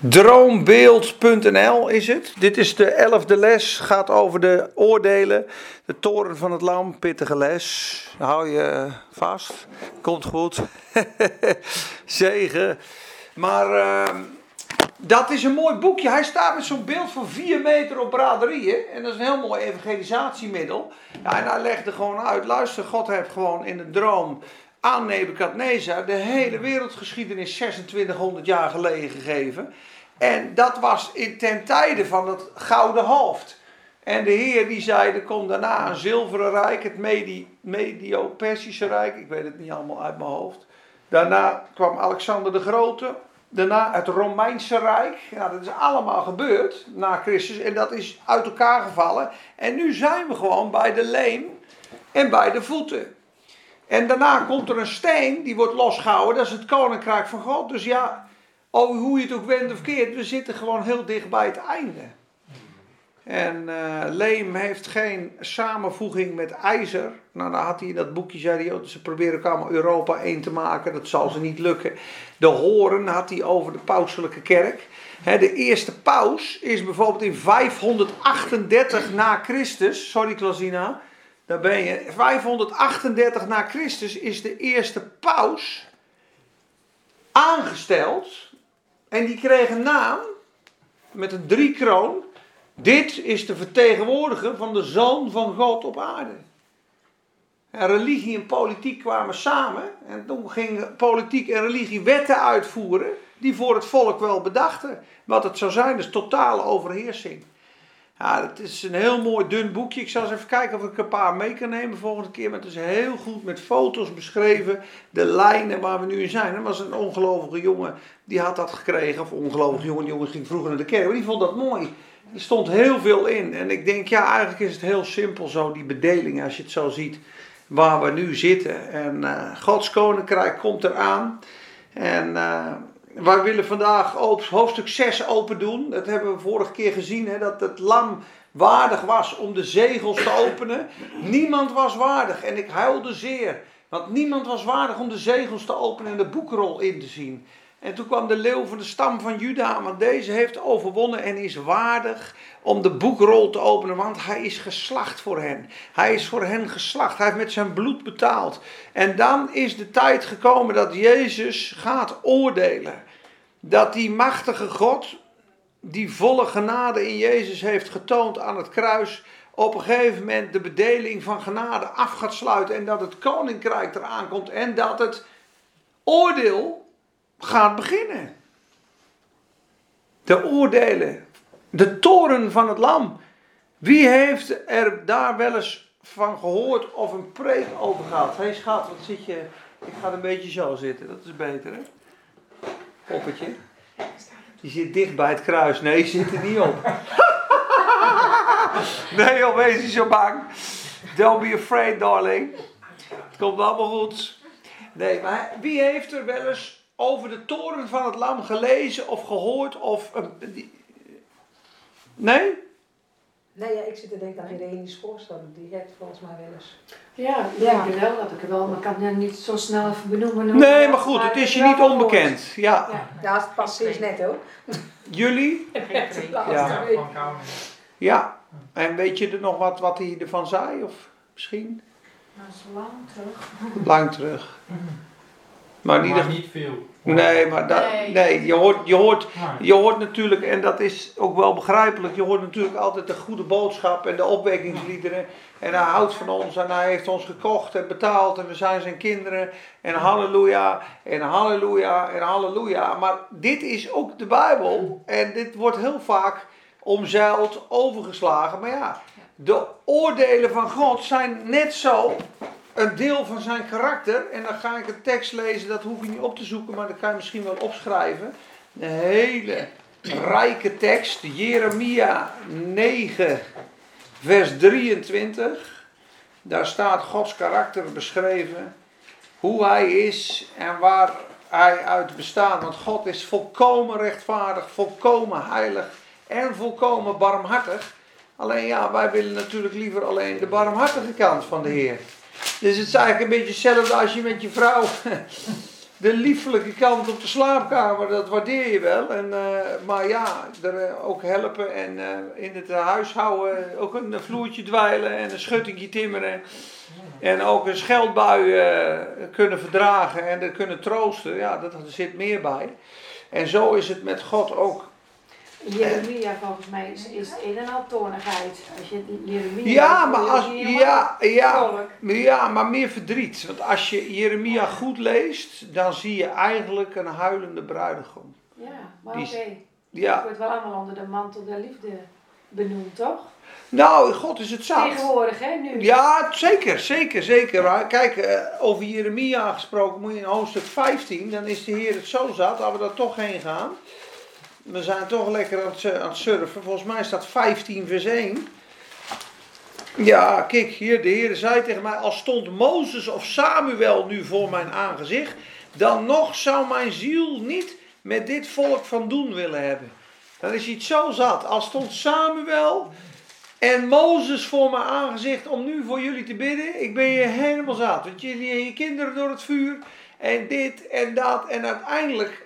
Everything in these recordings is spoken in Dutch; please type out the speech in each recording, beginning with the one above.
Droombeeld.nl is het. Dit is de elfde les. Gaat over de oordelen. De toren van het lam. Pittige les. Hou je vast. Komt goed. Zegen. Maar uh, dat is een mooi boekje. Hij staat met zo'n beeld van 4 meter op braderieën. En dat is een heel mooi evangelisatiemiddel. Ja, en hij legde gewoon uit. Luister, God heeft gewoon in de droom aan Nebukadnezar de hele wereldgeschiedenis 2600 jaar geleden gegeven. En dat was in ten tijde van het gouden hoofd. En de Heer die zei, er komt daarna een zilveren rijk, het Medio-Persische rijk, ik weet het niet allemaal uit mijn hoofd. Daarna kwam Alexander de Grote, daarna het Romeinse Rijk. Ja, dat is allemaal gebeurd na Christus en dat is uit elkaar gevallen. En nu zijn we gewoon bij de leem en bij de voeten. En daarna komt er een steen, die wordt losgehouden, dat is het koninkrijk van God. Dus ja, oh, hoe je het ook wendt of keert, we zitten gewoon heel dicht bij het einde. En uh, leem heeft geen samenvoeging met ijzer. Nou, dan had hij in dat boekje, zei hij, oh, ze proberen ook allemaal Europa één te maken. Dat zal ze niet lukken. De horen had hij over de pauselijke kerk. de eerste paus is bijvoorbeeld in 538 na Christus. Sorry, Klasina. Daar ben je. 538 na Christus is de eerste paus aangesteld. En die kreeg een naam met een driekroon. Dit is de vertegenwoordiger van de Zoon van God op aarde. En religie en politiek kwamen samen. En toen gingen politiek en religie wetten uitvoeren. die voor het volk wel bedachten. wat het zou zijn, dus totale overheersing. Ja, het is een heel mooi dun boekje. Ik zal eens even kijken of ik een paar mee kan nemen volgende keer. Maar het is heel goed met foto's beschreven. De lijnen waar we nu in zijn. Er was een ongelovige jongen die had dat gekregen. Of ongelovige jongen, die jongen ging vroeger naar de kerk. Maar die vond dat mooi. Er stond heel veel in. En ik denk, ja, eigenlijk is het heel simpel zo, die bedeling, als je het zo ziet, waar we nu zitten. En uh, Gods koninkrijk komt eraan. En uh, wij willen vandaag hoofdstuk 6 open doen. Dat hebben we vorige keer gezien, hè, dat het lam waardig was om de zegels te openen. Niemand was waardig en ik huilde zeer. Want niemand was waardig om de zegels te openen en de boekrol in te zien. En toen kwam de leeuw van de stam van Juda, want deze heeft overwonnen en is waardig om de boekrol te openen, want hij is geslacht voor hen. Hij is voor hen geslacht, hij heeft met zijn bloed betaald. En dan is de tijd gekomen dat Jezus gaat oordelen. Dat die machtige God, die volle genade in Jezus heeft getoond aan het kruis, op een gegeven moment de bedeling van genade af gaat sluiten en dat het koninkrijk eraan komt en dat het oordeel gaat beginnen. De oordelen. De toren van het lam. Wie heeft er daar wel eens van gehoord of een preek over gehad? Hey schat, wat zit je... Ik ga een beetje zo zitten, dat is beter hè? Poppetje. Je zit dicht bij het kruis. Nee, je zit er niet op. nee joh, wees niet zo bang. Don't be afraid, darling. Het komt allemaal goed. Nee, maar wie heeft er wel eens over de toren van het lam gelezen of gehoord of... nee? Nee, ja, ik zit te denken aan Irene voorstellen. Die heeft volgens mij wel eens. Ja, ja. ik wel dat ik er wel, maar ik kan het niet zo snel even benoemen. Nee, maar goed, het is je niet onbekend. Ja, ja. ja het past precies net hoor. Jullie? Ja. ja, en weet je er nog wat, wat hij ervan zei? Of misschien? Dat is lang terug. Lang terug. Maar, maar niet veel. Nee, maar dat, nee. nee, je, hoort, je, hoort, je hoort natuurlijk, en dat is ook wel begrijpelijk, je hoort natuurlijk altijd de goede boodschap en de opwekkingsliederen. En hij houdt van ons en hij heeft ons gekocht en betaald en we zijn zijn kinderen. En halleluja, en halleluja, en halleluja. Maar dit is ook de Bijbel en dit wordt heel vaak omzeild, overgeslagen. Maar ja, de oordelen van God zijn net zo een deel van zijn karakter. En dan ga ik een tekst lezen, dat hoef je niet op te zoeken, maar dat kan je misschien wel opschrijven. Een hele rijke tekst, Jeremia 9, vers 23. Daar staat Gods karakter beschreven. Hoe hij is en waar hij uit bestaat. Want God is volkomen rechtvaardig, volkomen heilig en volkomen barmhartig. Alleen ja, wij willen natuurlijk liever alleen de barmhartige kant van de Heer. Dus het is eigenlijk een beetje hetzelfde als je met je vrouw de liefelijke kant op de slaapkamer, dat waardeer je wel. En, eh, maar ja, er eh, ook helpen en eh, in het huishouden ook een vloertje dweilen en een schuttingje timmeren. En ook een scheldbui kunnen verdragen en er kunnen troosten. Ja, dat, zit meer bij. En zo is het met God ook. Jeremia volgens mij is, is een en al toornigheid. Als je Jeremia ja, maar als, ja, ja, ja, maar meer verdriet. Want als je Jeremia goed leest, dan zie je eigenlijk een huilende bruidegom. Ja, maar oké. Okay. Ja. Het wordt wel allemaal onder de mantel der liefde benoemd, toch? Nou, God is het zat. Tegenwoordig, hè, nu? Ja, zeker, zeker, zeker. Kijk, eh, over Jeremia gesproken, moet je in hoofdstuk 15, dan is de Heer het zo zat, dat we daar toch heen gaan we zijn toch lekker aan het, surfen. Volgens mij staat 15 vers 1. Ja, kijk, hier, de Heer zei tegen mij, als stond Mozes of Samuel nu voor mijn aangezicht, dan nog zou mijn ziel niet met dit volk van doen willen hebben. Dan is het zo zat. Als stond Samuel en Mozes voor mijn aangezicht om nu voor jullie te bidden, ik ben je helemaal zat. Want jullie en je kinderen door het vuur en dit en dat en uiteindelijk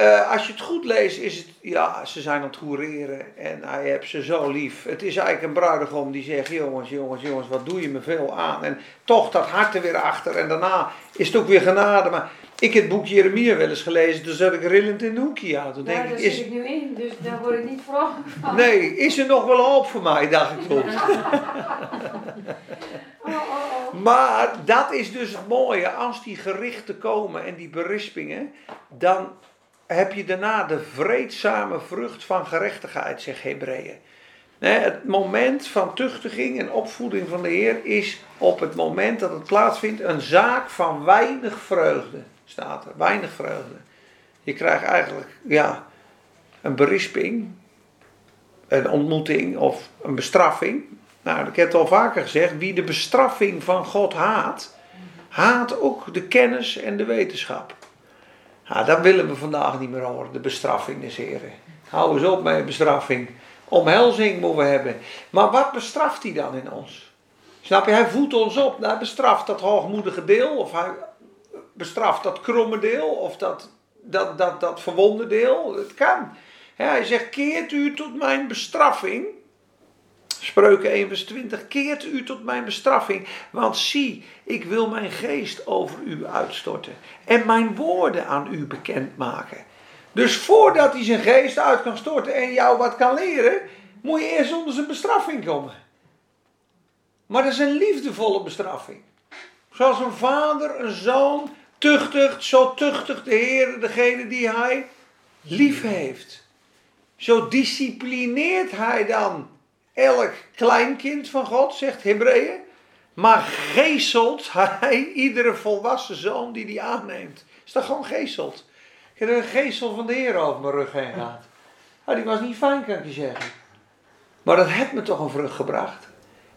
uh, als je het goed leest, is het, ja, ze zijn aan het hoereren en hij heeft ze zo lief. Het is eigenlijk een bruidegom die zegt, jongens, jongens, jongens, wat doe je me veel aan. En toch dat hart er weer achter en daarna is het ook weer genade. Maar ik heb het boek Jeremia wel eens gelezen, toen zat ik rillend in de hoekje. Ja, denk ik, daar zit ik nu in, dus daar word ik niet vrolijk van. Nee, is er nog wel hoop voor mij, dacht ik toen. Oh, oh, oh. Maar dat is dus het mooie, als die gerichten komen en die berispingen, dan heb je daarna de vreedzame vrucht van gerechtigheid, zegt Hebreeën. Het moment van tuchtiging en opvoeding van de Heer is op het moment dat het plaatsvindt een zaak van weinig vreugde. Staat er, weinig vreugde. Je krijgt eigenlijk ja, een berisping, een ontmoeting of een bestraffing. Nou, ik heb het al vaker gezegd, wie de bestraffing van God haat, haat ook de kennis en de wetenschap. Nou, dat willen we vandaag niet meer horen, de bestraffing des Heren. Hou eens op met bestraffing. Omhelzing moeten we hebben. Maar wat bestraft hij dan in ons? Snap je, hij voedt ons op. Hij bestraft dat hoogmoedige deel, of hij bestraft dat kromme deel, of dat, dat, dat, dat verwonde deel. Het kan. hij zegt: Keert u tot mijn bestraffing Spreuken 1 vers 20. Keert u tot mijn bestraffing, want zie, ik wil mijn geest over u uitstorten en mijn woorden aan u bekendmaken. Dus voordat hij zijn geest uit kan storten en jou wat kan leren, moet je eerst onder zijn bestraffing komen. Maar dat is een liefdevolle bestraffing. Zoals een vader een zoon tuchtigt, zo tuchtigt de Heer degene die hij lief heeft. Zo disciplineert hij dan elk kleinkind van God, zegt Hebreeën. Maar geestelt hij iedere volwassen zoon die die aanneemt. Is dat gewoon geesteld? Ik heb een geestel van de Heer over mijn rug heen gehad. Nou, die was niet fijn, kan ik je zeggen. Maar dat heeft me toch een vrucht gebracht.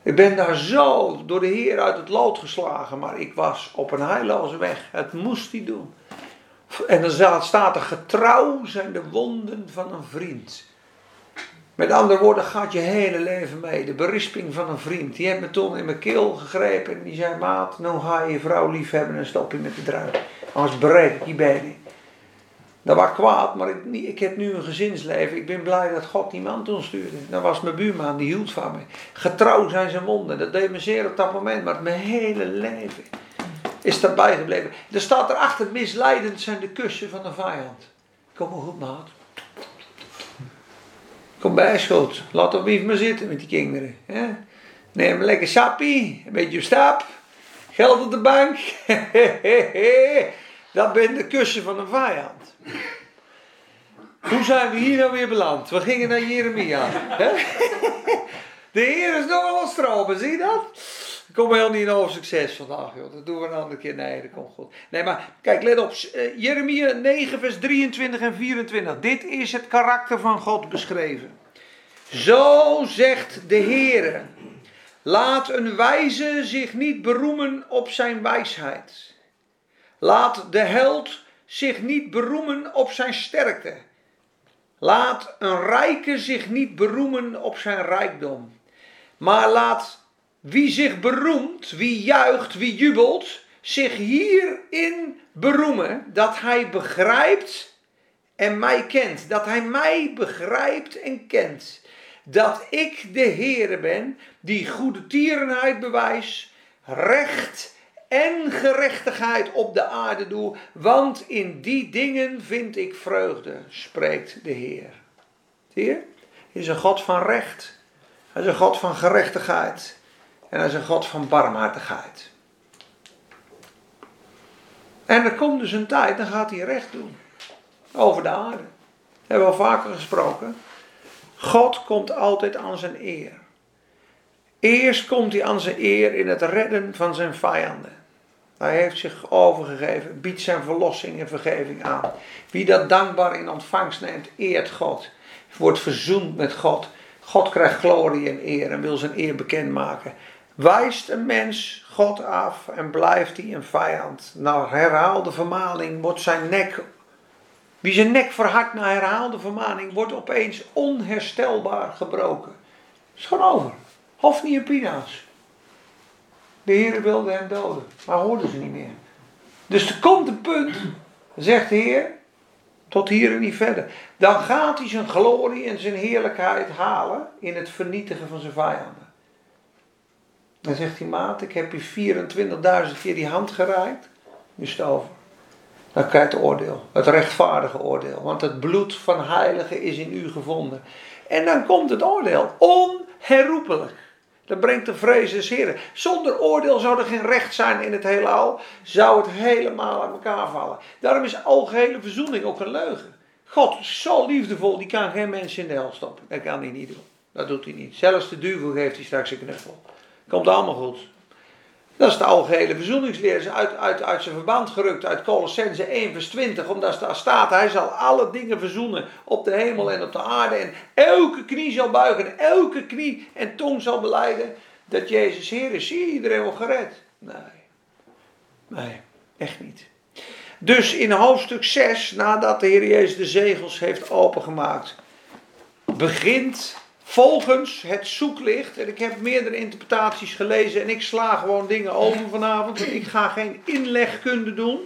Ik ben daar zo door de Heer uit het lood geslagen, maar ik was op een heilloze weg. Het moest hij doen. En dan staat er: getrouw zijn de wonden van een vriend. Met andere woorden, gaat je hele leven mee. De berisping van een vriend. Die heeft me toen in mijn keel gegrepen en die zei: Maat, nou ga je je vrouw lief hebben en stop je met de druif. Anders breek ik je benen. Dat was kwaad, maar ik, ik, heb nu een gezinsleven. Ik ben blij dat God die man stuurde. Dat was mijn buurman, die hield van me. Getrouw zijn zijn wonden. Dat deed me zeer op dat moment, maar mijn hele leven is daarbij gebleven. Er staat erachter: misleidend zijn de kussen van de vijand. Kom maar goed, maat. Kom bij, schot. Laat even maar zitten met die kinderen. Hè? Neem een lekker sappie, een beetje op stap. Geld op de bank. Dat ben de kussen van een vijand. Hoe zijn we hier nou weer beland? We gingen naar Jeremia. De Heer is nog wel stromen, zie je dat? Ik kom heel niet over succes vandaag, joh. Dat doen we een andere keer. Nee, dat komt goed. Nee, maar kijk, let op. Uh, Jeremia 9, vers 23 en 24. Dit is het karakter van God beschreven. Zo zegt de Heer. Laat een wijze zich niet beroemen op zijn wijsheid. Laat de held zich niet beroemen op zijn sterkte. Laat een rijke zich niet beroemen op zijn rijkdom. Maar laat wie zich beroemt, wie juicht, wie jubelt, zich hierin beroemen dat hij begrijpt en mij kent. Dat hij mij begrijpt en kent. Dat ik de Heere ben die goede tierenheid bewijst, recht en gerechtigheid op de aarde doe, want in die dingen vind ik vreugde, spreekt de Heer. Zie je? Hij is een God van recht. Hij is een God van gerechtigheid. En hij is een God van barmhartigheid. En er komt dus een tijd, dan gaat hij recht doen. Over de aarde. Dat hebben we al vaker gesproken. God komt altijd aan zijn eer. Eerst komt hij aan zijn eer in het redden van zijn vijanden. Hij heeft zich overgegeven, biedt zijn verlossing en vergeving aan. Wie dat dankbaar in ontvangst neemt, eert God. Wordt verzoend met God. God krijgt glorie en eer en wil zijn eer bekendmaken. Wijst een mens God af en blijft hij een vijand. Na herhaalde vermaning wordt zijn nek. Wie zijn nek verhardt na herhaalde vermaning, wordt opeens onherstelbaar gebroken. is gewoon over. Hofni en Pina's. De Heer wilde hem doden, maar hoorden ze niet meer. Dus er komt een punt, zegt de Heer, tot hier en niet verder. Dan gaat hij zijn glorie en zijn heerlijkheid halen in het vernietigen van zijn vijanden. Dan zegt hij, maat, ik heb je 24.000 keer die hand gereikt. Nu is het over. Dan krijg je het oordeel. Het rechtvaardige oordeel. Want het bloed van heiligen is in u gevonden. En dan komt het oordeel. Onherroepelijk. Dat brengt de vrees des Heren. Zonder oordeel zou er geen recht zijn in het heelal. Zou het helemaal aan elkaar vallen. Daarom is algehele verzoening ook een leugen. God is zo liefdevol, die kan geen mens in de hel stoppen. Dat kan hij niet doen. Dat doet hij niet. Zelfs de duivel geeft hij straks een knuffel. Komt allemaal goed. Dat is de algehele verzoeningsleer. uit, uit, uit zijn verband gerukt uit Colossense 1 vers 20. Omdat daar staat, hij zal alle dingen verzoenen op de hemel en op de aarde. En elke knie zal buigen, elke knie en tong zal beleiden dat Jezus Heer is. Zie iedereen wel gered? Nee. Nee, echt niet. Dus in hoofdstuk 6, nadat de Heer Jezus de zegels heeft opengemaakt, begint volgens het zoeklicht. En ik heb meerdere interpretaties gelezen en ik sla gewoon dingen over vanavond. Ik ga geen inlegkunde doen.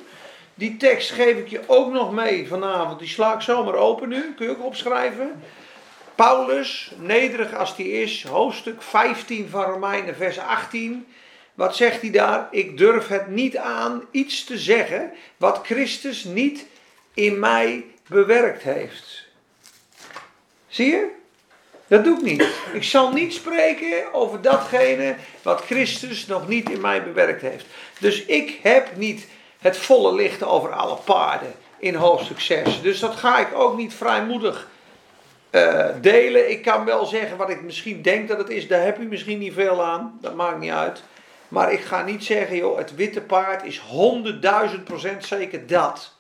Die tekst geef ik je ook nog mee vanavond. Die sla ik zomaar open nu. Kun je ook opschrijven. Paulus, nederig als die is, hoofdstuk 15 van Romeinen, vers 18. Wat zegt hij daar? Ik durf het niet aan iets te zeggen wat Christus niet in mij bewerkt heeft. Zie je? Dat doe ik niet. Ik zal niet spreken over datgene wat Christus nog niet in mij bewerkt heeft. Dus ik heb niet het volle licht over alle paarden in hoofdstuk 6. Dus dat ga ik ook niet vrijmoedig uh, delen. Ik kan wel zeggen wat ik misschien denk dat het is. Daar heb je misschien niet veel aan. Dat maakt niet uit. Maar ik ga niet zeggen, joh, het witte paard is 100.000 procent zeker dat.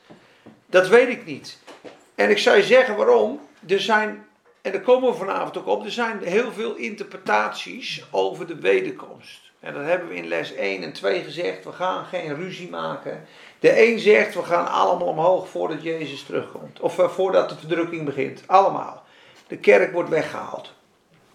Dat weet ik niet. En ik zou je zeggen waarom. Er zijn en daar komen we vanavond ook op. Er zijn heel veel interpretaties over de wederkomst. En dat hebben we in les 1 en 2 gezegd. We gaan geen ruzie maken. De een zegt we gaan allemaal omhoog voordat Jezus terugkomt. Of eh, voordat de verdrukking begint. Allemaal. De kerk wordt weggehaald.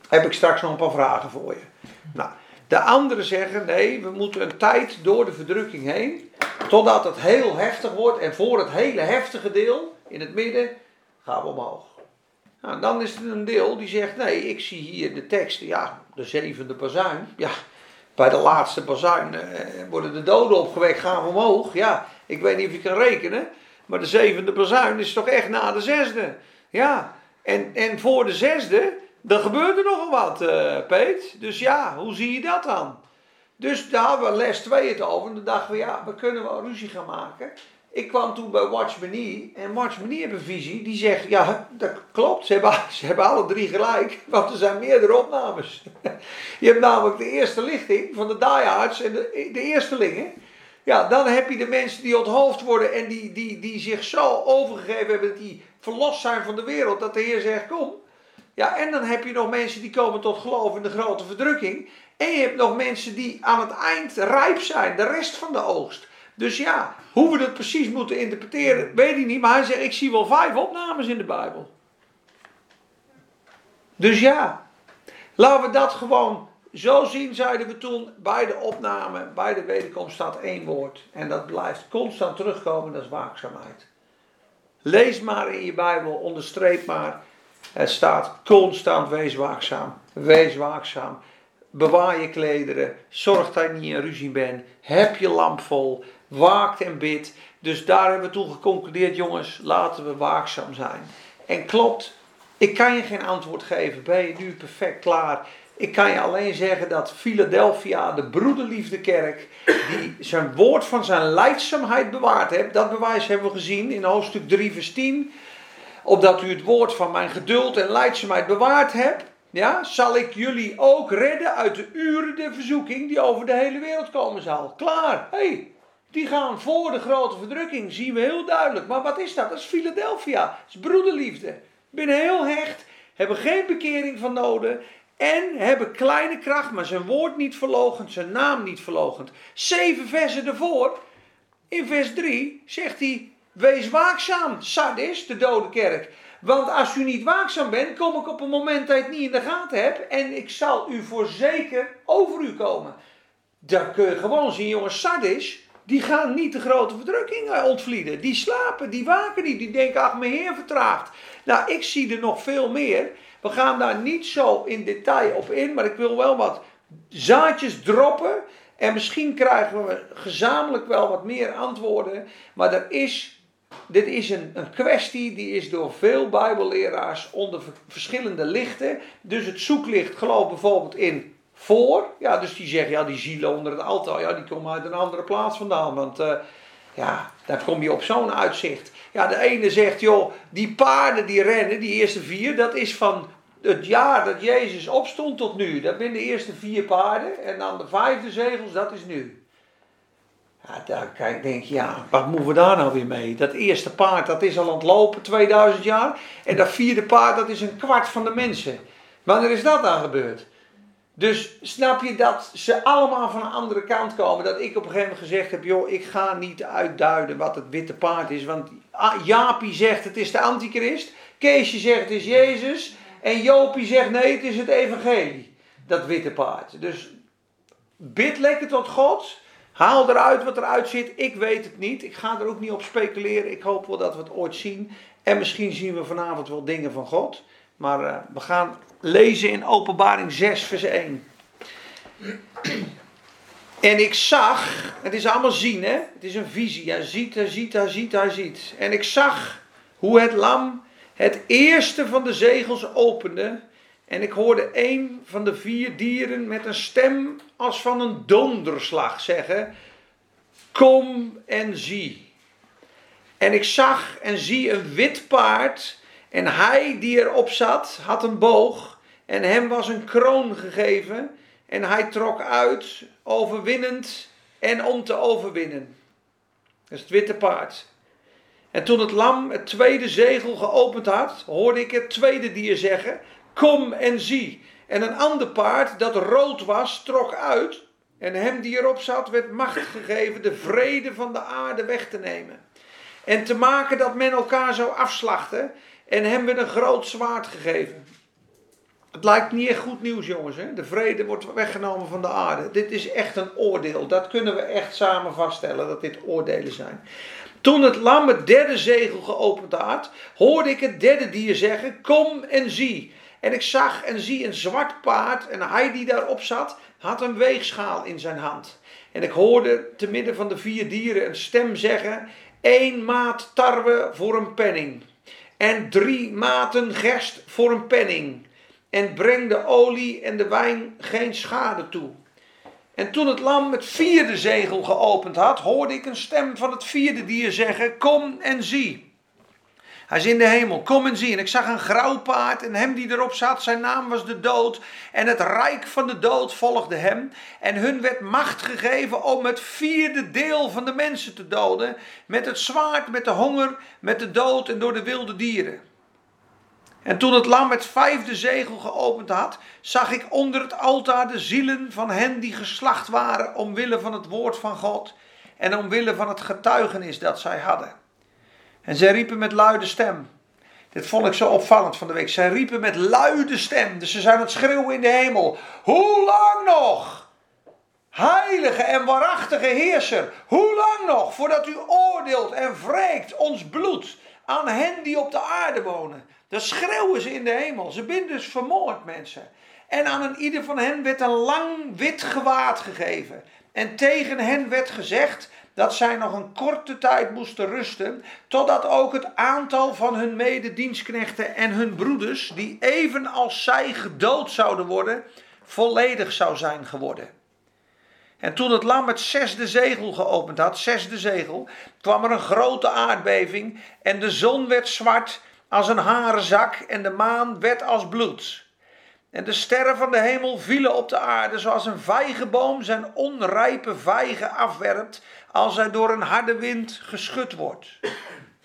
Heb ik straks nog een paar vragen voor je. Nou, de anderen zeggen nee, we moeten een tijd door de verdrukking heen. Totdat het heel heftig wordt. En voor het hele heftige deel, in het midden, gaan we omhoog. Nou, dan is er een deel die zegt, nee, ik zie hier de tekst, ja, de zevende bazuin. Ja, bij de laatste bazuin eh, worden de doden opgewekt, gaan we omhoog. Ja, ik weet niet of je kan rekenen, maar de zevende bazuin is toch echt na de zesde. Ja, en, en voor de zesde, dan gebeurt er nogal wat, uh, Peet. Dus ja, hoe zie je dat dan? Dus daar hadden we les 2 het over. En dan dachten we, ja, we kunnen wel ruzie gaan maken. Ik kwam toen bij Watch Me en Watch heeft een visie die zegt, ja dat klopt, ze hebben, ze hebben alle drie gelijk, want er zijn meerdere opnames. Je hebt namelijk de eerste lichting van de diehards en de, de eerstelingen. Ja, dan heb je de mensen die onthoofd worden en die, die, die zich zo overgegeven hebben dat die verlost zijn van de wereld, dat de Heer zegt, kom. Ja, en dan heb je nog mensen die komen tot geloof in de grote verdrukking. En je hebt nog mensen die aan het eind rijp zijn, de rest van de oogst. Dus ja, hoe we dat precies moeten interpreteren, weet ik niet. Maar hij zegt, ik zie wel vijf opnames in de Bijbel. Dus ja, laten we dat gewoon zo zien, zeiden we toen, bij de opname, bij de wederkomst staat één woord. En dat blijft constant terugkomen, dat is waakzaamheid. Lees maar in je Bijbel, onderstreep maar. Het staat constant, wees waakzaam. Wees waakzaam. Bewaar je klederen. Zorg dat je niet in ruzie bent. Heb je lamp vol. Waakt en bid. Dus daar hebben we toen geconcludeerd, jongens, laten we waakzaam zijn. En klopt, ik kan je geen antwoord geven. Ben je nu perfect klaar? Ik kan je alleen zeggen dat Philadelphia, de broederliefdekerk, die zijn woord van zijn leidzaamheid bewaard heeft. Dat bewijs hebben we gezien in hoofdstuk 3, vers 10. Opdat u het woord van mijn geduld en leidzaamheid bewaard hebt, ja, zal ik jullie ook redden uit de uren de verzoeking die over de hele wereld komen zal. Klaar, hey, die gaan voor de grote verdrukking, zien we heel duidelijk. Maar wat is dat? Dat is Philadelphia, dat is broederliefde. Binnen heel hecht, hebben geen bekering van nodig en hebben kleine kracht, maar zijn woord niet verlogend, zijn naam niet verlogend. Zeven versen ervoor, in vers 3, zegt hij: Wees waakzaam, Sardis, de dode kerk. Want als u niet waakzaam bent, kom ik op een moment dat je het niet in de gaten hebt. En ik zal u voorzeker over u komen. Dan kun je gewoon zien, jongens, Sardis, die gaan niet de grote verdrukking ontvlieden. Die slapen, die waken niet, die denken, ach, mijn Heer vertraagt. Nou, ik zie er nog veel meer. We gaan daar niet zo in detail op in, maar ik wil wel wat zaadjes droppen. En misschien krijgen we gezamenlijk wel wat meer antwoorden. Maar er is, dit is een, een kwestie die is door veel Bijbelleraars onder verschillende lichten. Dus het zoeklicht gelooft bijvoorbeeld in voor. Ja, dus die zeggen, ja, die zielen onder het altaar, ja, die komen uit een andere plaats vandaan. Want uh, ja, daar kom je op zo'n uitzicht. Ja, de ene zegt, joh, die paarden die rennen, die eerste vier, dat is van het jaar dat Jezus opstond tot nu. Dat zijn de eerste vier paarden. En dan de vijfde zegels, dat is nu. Ja, kijk, denk je, ja, wat moeten we daar nou weer mee? Dat eerste paard, dat is al aan het lopen, 2000 jaar. En dat vierde paard, dat is een kwart van de mensen. Wanneer is dat dan gebeurd? Dus snap je dat ze allemaal van een andere kant komen? Dat ik op een gegeven moment gezegd heb: joh, ik ga niet uitduiden wat het witte paard is. Want Jaapie zegt het is de antichrist. Keesje zegt het is Jezus. En Jopie zegt nee, het is het evangelie. Dat witte paard. Dus bid lekker tot God. Haal eruit wat eruit zit. Ik weet het niet. Ik ga er ook niet op speculeren. Ik hoop wel dat we het ooit zien. En misschien zien we vanavond wel dingen van God. Maar uh, we gaan lezen in Openbaring 6, vers 1. En ik zag, het is allemaal zien, hè? Het is een visie. Hij ziet, hij ziet, hij ziet, hij ziet. En ik zag hoe het lam het eerste van de zegels opende. En ik hoorde een van de vier dieren met een stem als van een donderslag zeggen: Kom en zie. En ik zag en zie een wit paard. En hij die erop zat, had een boog. En hem was een kroon gegeven. En hij trok uit, overwinnend en om te overwinnen. Dat is het witte paard. En toen het lam het tweede zegel geopend had, hoorde ik het tweede dier zeggen: Kom en zie. En een ander paard dat rood was, trok uit. En hem die erop zat, werd macht gegeven de vrede van de aarde weg te nemen. En te maken dat men elkaar zou afslachten. En hem werd een groot zwaard gegeven. Het lijkt niet echt goed nieuws, jongens. Hè? De vrede wordt weggenomen van de aarde. Dit is echt een oordeel. Dat kunnen we echt samen vaststellen, dat dit oordelen zijn. Toen het lam het derde zegel geopend had, hoorde ik het derde dier zeggen: Kom en zie. En ik zag en zie een zwart paard en hij die daarop zat, had een weegschaal in zijn hand. En ik hoorde te midden van de vier dieren een stem zeggen: één maat tarwe voor een penning. En drie maten gerst voor een penning. En breng de olie en de wijn geen schade toe. En toen het lam het vierde zegel geopend had, hoorde ik een stem van het vierde dier zeggen: Kom en zie. Hij is in de hemel, kom en zie. En ik zag een grauw paard en hem die erop zat, zijn naam was de dood. En het rijk van de dood volgde hem. En hun werd macht gegeven om het vierde deel van de mensen te doden. Met het zwaard, met de honger, met de dood en door de wilde dieren. En toen het lam het vijfde zegel geopend had, zag ik onder het altaar de zielen van hen die geslacht waren omwille van het woord van God en omwille van het getuigenis dat zij hadden. En zij riepen met luide stem: Dit vond ik zo opvallend van de week. Zij riepen met luide stem, dus ze zijn aan het schreeuwen in de hemel. Hoe lang nog? Heilige en waarachtige heerser, hoe lang nog voordat u oordeelt en wreekt ons bloed aan hen die op de aarde wonen? Dan schreeuwen ze in de hemel. Ze zijn dus vermoord, mensen. En aan een ieder van hen werd een lang wit gewaad gegeven. En tegen hen werd gezegd dat zij nog een korte tijd moesten rusten, totdat ook het aantal van hun mededienstknechten en hun broeders, die evenals zij gedood zouden worden, volledig zou zijn geworden. En toen het lam het zesde zegel geopend had, zesde zegel, kwam er een grote aardbeving en de zon werd zwart als een harenzak en de maan werd als bloed. En de sterren van de hemel vielen op de aarde zoals een vijgenboom zijn onrijpe vijgen afwerpt als hij door een harde wind geschud wordt.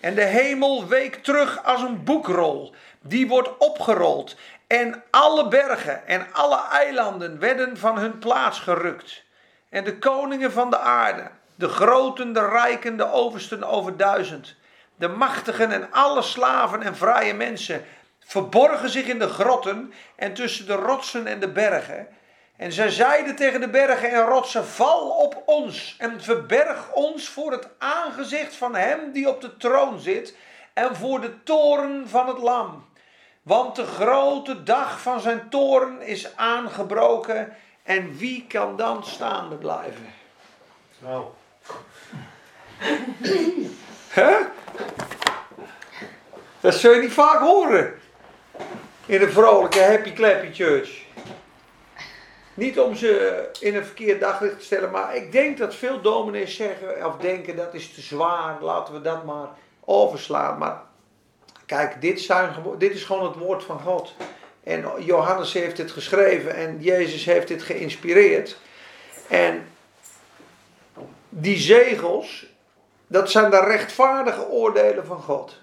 En de hemel week terug als een boekrol, die wordt opgerold. En alle bergen en alle eilanden werden van hun plaats gerukt. En de koningen van de aarde, de groten, de rijken, de oversten over duizend, de machtigen en alle slaven en vrije mensen verborgen zich in de grotten en tussen de rotsen en de bergen. En zij zeiden tegen de bergen en rotsen: Val op ons en verberg ons voor het aangezicht van hem die op de troon zit en voor de toren van het Lam. Want de grote dag van zijn toren is aangebroken en wie kan dan staande blijven? Nou. Huh? Dat zul je niet vaak horen. In een vrolijke happy clappy church. Niet om ze in een verkeerd daglicht te stellen, maar ik denk dat veel dominees zeggen of denken dat is te zwaar, laten we dat maar overslaan. Maar kijk, dit, zijn, dit is gewoon het woord van God. En Johannes heeft dit geschreven en Jezus heeft dit geïnspireerd. En die zegels, dat zijn de rechtvaardige oordelen van God.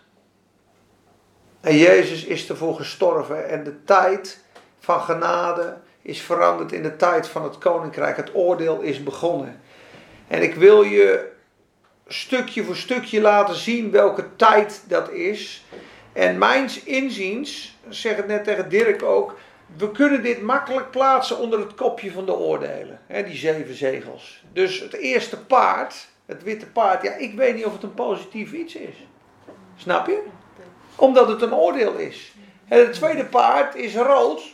En Jezus is ervoor gestorven en de tijd van genade is veranderd in de tijd van het koninkrijk. Het oordeel is begonnen. En ik wil je stukje voor stukje laten zien welke tijd dat is. En mijns inziens, zeg het net tegen Dirk ook, we kunnen dit makkelijk plaatsen onder het kopje van de oordelen. Hè, die zeven zegels. Dus het eerste paard, het witte paard, ja, ik weet niet of het een positief iets is. Snap je? Omdat het een oordeel is. En het tweede paard is rood.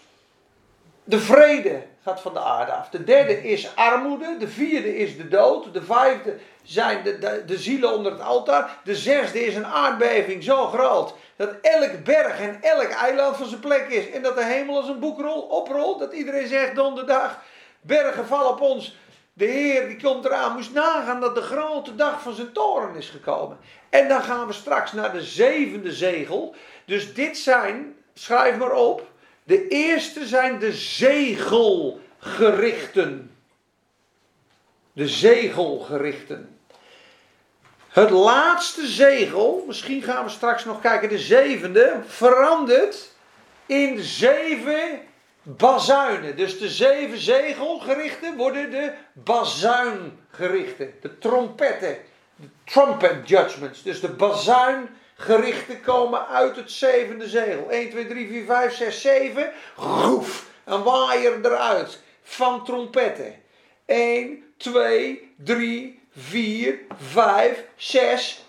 De vrede gaat van de aarde af. De derde is armoede. De vierde is de dood. De vijfde zijn de, de, de zielen onder het altaar. De zesde is een aardbeving zo groot dat elk berg en elk eiland van zijn plek is. En dat de hemel als een boekrol oprolt. Dat iedereen zegt donderdag, bergen vallen op ons. De Heer die komt eraan, moest nagaan dat de grote dag van zijn toren is gekomen. En dan gaan we straks naar de zevende zegel. Dus dit zijn, schrijf maar op, de eerste zijn de zegelgerichten. De zegelgerichten. Het laatste zegel, misschien gaan we straks nog kijken, de zevende, verandert in zeven bazuinen. Dus de zeven zegelgerichten worden de bazuingerichten, de trompetten, de trumpet judgments. Dus de bazuingerichten komen uit het zevende zegel. 1, 2, 3, 4, 5, 6, 7. Roef, een waaier eruit van trompetten. 1, 2, 3, 4, 5, 6.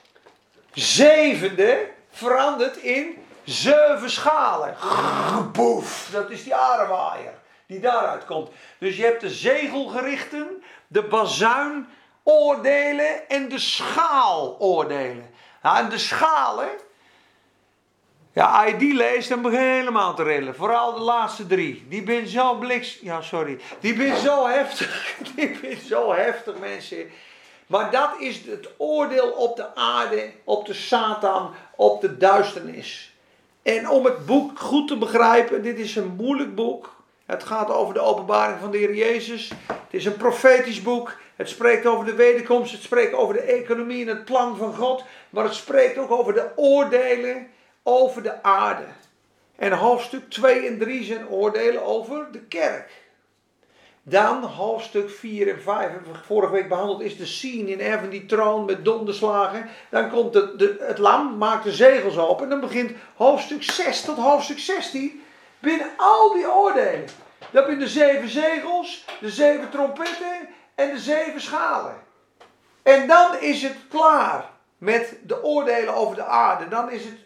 Zevende verandert in zeven schalen. Boef, dat is die aardewaaier die daaruit komt. Dus je hebt de zegelgerichten, de bazuinoordelen en de schaaloordelen. Nou, en de schalen, ja, als die leest, dan begin helemaal te rillen. Vooral de laatste drie. Die ben zo bliks... Ja, sorry. Die ben zo heftig. Die ben zo heftig, mensen. Maar dat is het oordeel op de aarde, op de Satan, op de duisternis. En om het boek goed te begrijpen, dit is een moeilijk boek. Het gaat over de openbaring van de Heer Jezus. Het is een profetisch boek. Het spreekt over de wederkomst. Het spreekt over de economie en het plan van God. Maar het spreekt ook over de oordelen over de aarde. En hoofdstuk 2 en 3 zijn oordelen over de kerk. Dan hoofdstuk 4 en 5, hebben we vorige week behandeld, is de scene in Heaven, die troon met donderslagen. Dan komt de, de, het lam, maakt de zegels open. En dan begint hoofdstuk 6 tot hoofdstuk 16. Binnen al die oordelen. Dat zijn de zeven zegels, de zeven trompetten en de zeven schalen. En dan is het klaar met de oordelen over de aarde. Dan is het,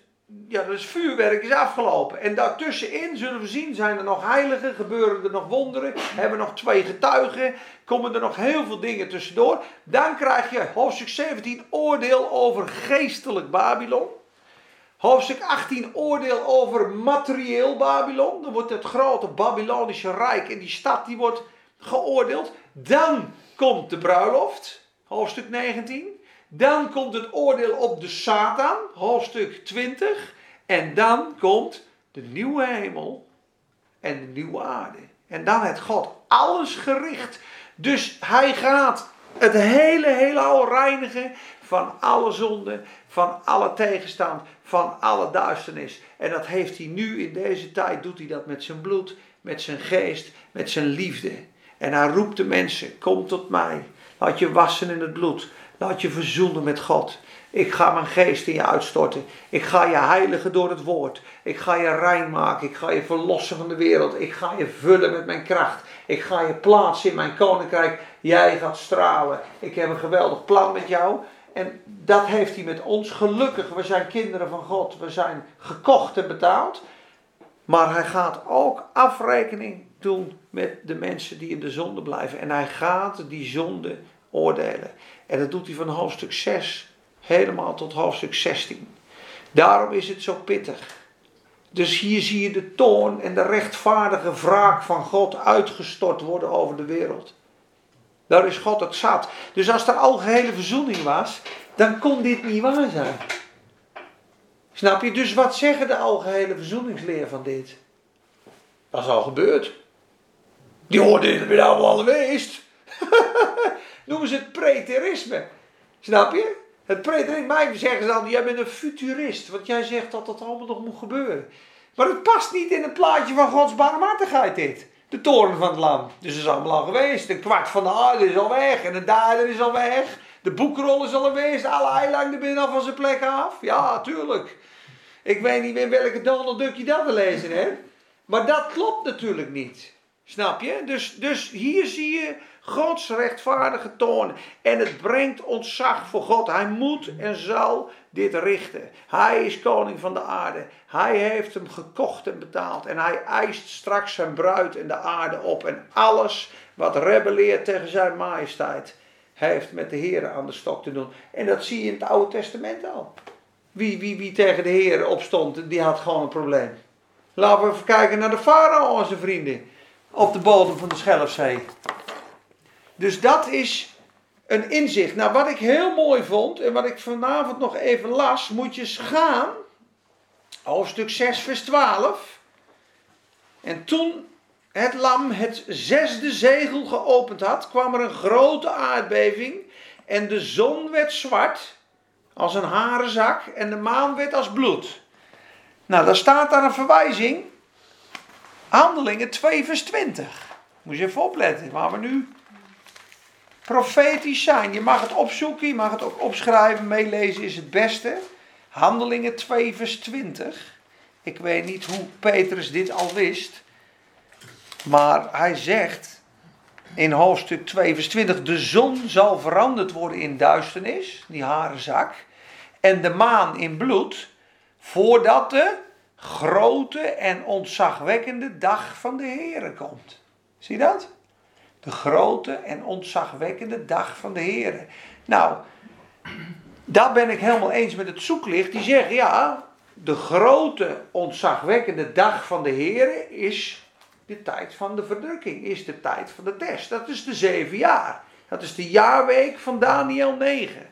ja, dus vuurwerk is afgelopen. En daartussenin zullen we zien, zijn er nog heiligen, gebeuren er nog wonderen, hebben nog twee getuigen, komen er nog heel veel dingen tussendoor. Dan krijg je hoofdstuk 17 oordeel over geestelijk Babylon. Hoofdstuk 18 oordeel over materieel Babylon. Dan wordt het grote Babylonische Rijk en die stad die wordt geoordeeld. Dan komt de bruiloft, hoofdstuk 19. Dan komt het oordeel op de Satan, hoofdstuk 20. En dan komt de nieuwe hemel en de nieuwe aarde. En dan heeft God alles gericht. Dus hij gaat het hele heelal reinigen van alle zonde, van alle tegenstand, van alle duisternis. En dat heeft hij nu in deze tijd, doet hij dat met zijn bloed, met zijn geest, met zijn liefde. En hij roept de mensen, kom tot mij. Laat je wassen in het bloed. Laat je verzoenen met God. Ik ga mijn geest in je uitstorten. Ik ga je heiligen door het woord. Ik ga je rein maken. Ik ga je verlossen van de wereld. Ik ga je vullen met mijn kracht. Ik ga je plaatsen in mijn koninkrijk. Jij gaat stralen. Ik heb een geweldig plan met jou. En dat heeft hij met ons. Gelukkig, we zijn kinderen van God. We zijn gekocht en betaald. Maar hij gaat ook afrekening met de mensen die in de zonde blijven. En hij gaat die zonde oordelen. En dat doet hij van hoofdstuk 6 helemaal tot hoofdstuk 16. Daarom is het zo pittig. Dus hier zie je de toorn en de rechtvaardige wraak van God uitgestort worden over de wereld. Daar is God het zat. Dus als er algehele verzoening was, dan kon dit niet waar zijn. Snap je? Dus wat zeggen de algehele verzoeningsleer van dit? Dat is al gebeurd. Die oordelen ben allemaal al geweest. Noemen ze het preterisme. Snap je? Het preterisme, mij zeggen ze dan, jij bent een futurist. Want jij zegt dat dat allemaal nog moet gebeuren. Maar het past niet in het plaatje van Gods barmhartigheid dit. De toren van het lam. Dus is allemaal al geweest. Een kwart van de aarde is al weg. En de dader is al weg. De boekrol is al geweest. Alle eilanden binnen al van zijn plek af. Ja, tuurlijk. Ik weet niet meer welke Donald Duck je dat te lezen hebt. Maar dat klopt natuurlijk niet. Snap je? Dus, dus hier zie je Gods rechtvaardige toon. En het brengt ontzag voor God. Hij moet en zal dit richten. Hij is koning van de aarde. Hij heeft hem gekocht en betaald. En hij eist straks zijn bruid en de aarde op. En alles wat rebelleert tegen zijn majesteit, heeft met de Heer aan de stok te doen. En dat zie je in het Oude Testament al. Wie, wie, wie tegen de Heer opstond, die had gewoon een probleem. Laten we even kijken naar de farao, onze vrienden. Op de bodem van de Schelfzee. Dus dat is een inzicht. Nou, wat ik heel mooi vond en wat ik vanavond nog even las, moet je gaan. Hoofdstuk 6, vers 12. En toen het lam het zesde zegel geopend had, kwam er een grote aardbeving. En de zon werd zwart als een harenzak en de maan werd als bloed. Nou, daar staat daar een verwijzing. Handelingen 2, vers 20. Moet je even opletten waar we nu profetisch zijn. Je mag het opzoeken, je mag het ook opschrijven, meelezen is het beste. Handelingen 2, vers 20. Ik weet niet hoe Petrus dit al wist. Maar hij zegt in hoofdstuk 2, vers 20: De zon zal veranderd worden in duisternis, die harenzak. En de maan in bloed. Voordat de grote en ontzagwekkende dag van de Heer komt. Zie dat? De grote en ontzagwekkende dag van de Heer. Nou, daar ben ik helemaal eens met het zoeklicht. Die zeggen ja, de grote ontzagwekkende dag van de Heer is de tijd van de verdrukking, is de tijd van de test. Dat is de zeven jaar. Dat is de jaarweek van Daniel 9.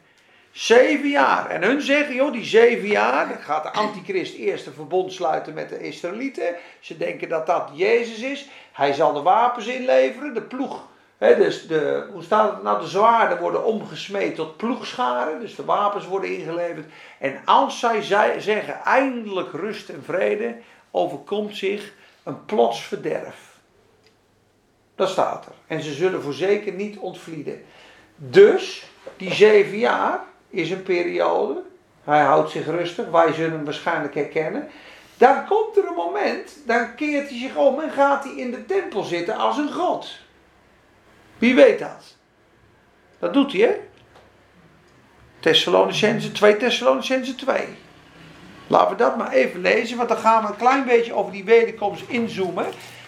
Zeven jaar. En hun zeggen, joh, die zeven jaar, gaat de antichrist eerst een verbond sluiten met de Israëlieten. Ze denken dat dat Jezus is. Hij zal de wapens inleveren, de ploeg. He, dus de, hoe staat het nou? De zwaarden worden omgesmeed tot ploegscharen. Dus de wapens worden ingeleverd. En als zij zeggen eindelijk rust en vrede, overkomt zich een plots verderf. Dat staat er. En ze zullen voorzeker niet ontvlieden. Dus, die zeven jaar is een periode. Hij houdt zich rustig. Wij zullen hem waarschijnlijk herkennen. Dan komt er een moment, dan keert hij zich om en gaat hij in de tempel zitten als een god. Wie weet dat? Dat doet hij, hè? Thessalonicense 2, Thessalonicense 2. Laten we dat maar even lezen, want dan gaan we een klein beetje over die wederkomst inzoomen.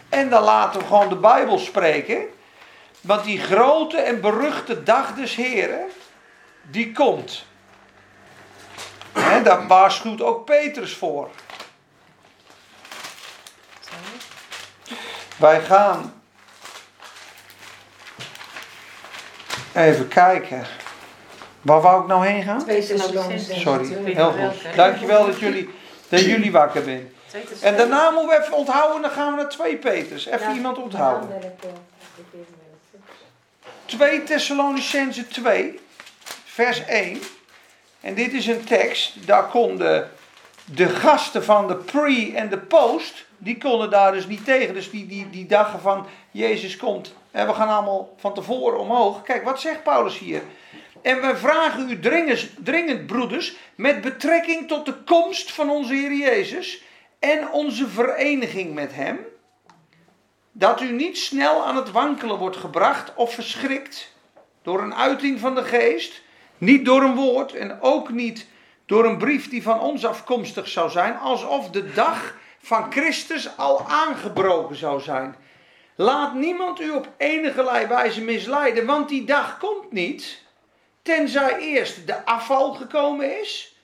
En dan laten we gewoon de Bijbel spreken. Want die grote en beruchte dag des Heren, die komt. He, daar waarschuwt ook Petrus voor. Wij gaan even kijken. Waar wou ik nou heen gaan? Sorry, heel goed. Dankjewel dat jullie, dat jullie wakker zijn. En daarna moeten we even onthouden, dan gaan we naar 2 Peters. Even iemand onthouden. 2 Thessalonicense 2, vers 1. En dit is een tekst, daar konden de gasten van de pre en de post, die konden daar dus niet tegen. Dus die, die, die dagen van Jezus komt en we gaan allemaal van tevoren omhoog. Kijk, wat zegt Paulus hier? En we vragen u dringend, dringend, broeders, met betrekking tot de komst van onze Heer Jezus en onze vereniging met Hem, dat u niet snel aan het wankelen wordt gebracht of verschrikt door een uiting van de geest, niet door een woord en ook niet door een brief die van ons afkomstig zou zijn, alsof de dag van Christus al aangebroken zou zijn. Laat niemand u op enige wijze misleiden, want die dag komt niet, tenzij eerst de afval gekomen is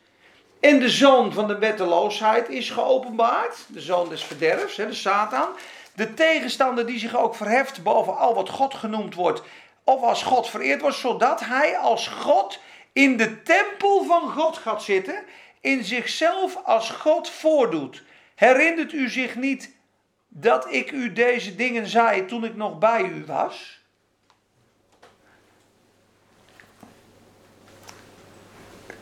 en de zoon van de wetteloosheid is geopenbaard, de zoon des verderfs, de Satan. De tegenstander die zich ook verheft boven al wat God genoemd wordt, of als God vereerd wordt, zodat hij als God in de tempel van God gaat zitten, in zichzelf als God voordoet. Herinnert u zich niet dat ik u deze dingen zei toen ik nog bij u was?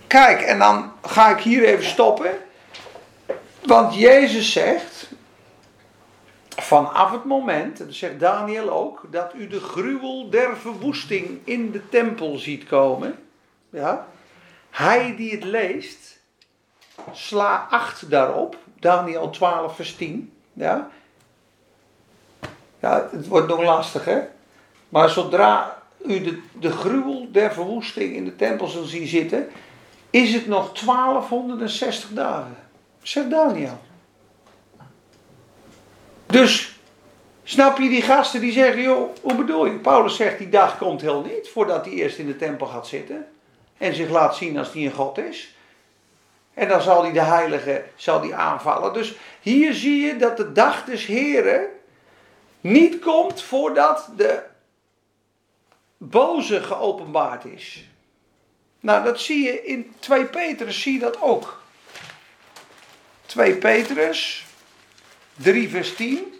Kijk, en dan ga ik hier even stoppen. Want Jezus zegt, vanaf het moment, en dat zegt Daniel ook, dat u de gruwel der verwoesting in de tempel ziet komen. Ja, hij die het leest, sla acht daarop. Daniel 12 vers 10. Ja, ja het wordt nog lastig hè. Maar zodra u de, de gruwel der verwoesting in de tempel zal zien zitten, is het nog 1260 dagen. Zegt Daniel. Dus, snap je die gasten die zeggen, joh, hoe bedoel je? Paulus zegt, die dag komt heel niet voordat hij eerst in de tempel gaat zitten. En zich laat zien als hij een God is. En dan zal hij de heilige zal die aanvallen. Dus hier zie je dat de dag des Heren niet komt voordat de boze geopenbaard is. Nou, dat zie je in 2 Petrus, zie je dat ook. 2 Petrus 3 vers 10.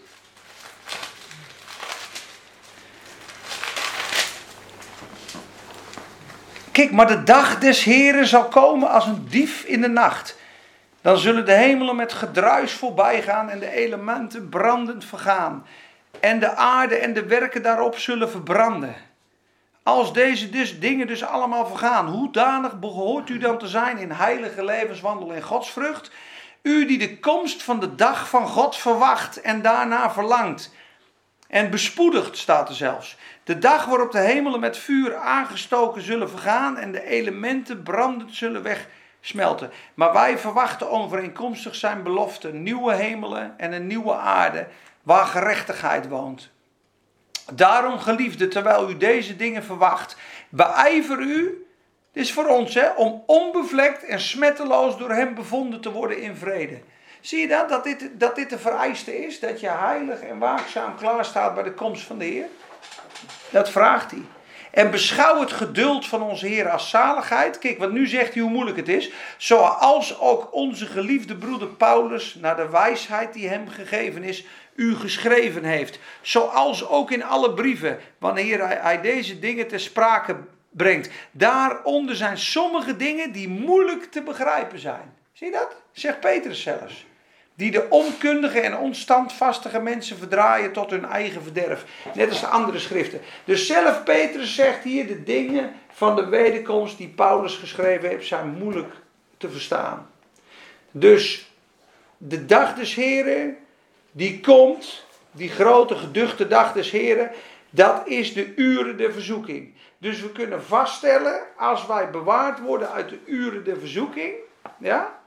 Kijk, maar de dag des Heren zal komen als een dief in de nacht. Dan zullen de hemelen met gedruis voorbij gaan en de elementen brandend vergaan. En de aarde en de werken daarop zullen verbranden. Als deze dus dingen dus allemaal vergaan, hoe danig behoort u dan te zijn in heilige levenswandel en godsvrucht? U die de komst van de dag van God verwacht en daarna verlangt. En bespoedigd staat er zelfs. De dag waarop de hemelen met vuur aangestoken zullen vergaan en de elementen brandend zullen wegsmelten. Maar wij verwachten overeenkomstig zijn belofte nieuwe hemelen en een nieuwe aarde waar gerechtigheid woont. Daarom, geliefde, terwijl u deze dingen verwacht, beijver u, dit is voor ons, hè, om onbevlekt en smetteloos door hem bevonden te worden in vrede. Zie je dat? Dat dit, dat dit de vereiste is? Dat je heilig en waakzaam klaarstaat bij de komst van de Heer? Dat vraagt hij. En beschouw het geduld van onze Heer als zaligheid. Kijk, want nu zegt hij hoe moeilijk het is. Zoals ook onze geliefde broeder Paulus, naar de wijsheid die hem gegeven is, u geschreven heeft. Zoals ook in alle brieven, wanneer hij, hij deze dingen ter sprake brengt. Daaronder zijn sommige dingen die moeilijk te begrijpen zijn. Zie je dat? Zegt Petrus zelfs. die de onkundige en onstandvastige mensen verdraaien tot hun eigen verderf. Net als de andere schriften. Dus zelf Petrus zegt hier, de dingen van de wederkomst die Paulus geschreven heeft, zijn moeilijk te verstaan. Dus de dag des Heren, die komt, die grote geduchte dag des Heren, dat is de uren der verzoeking. Dus we kunnen vaststellen, als wij bewaard worden uit de uren der verzoeking, ja,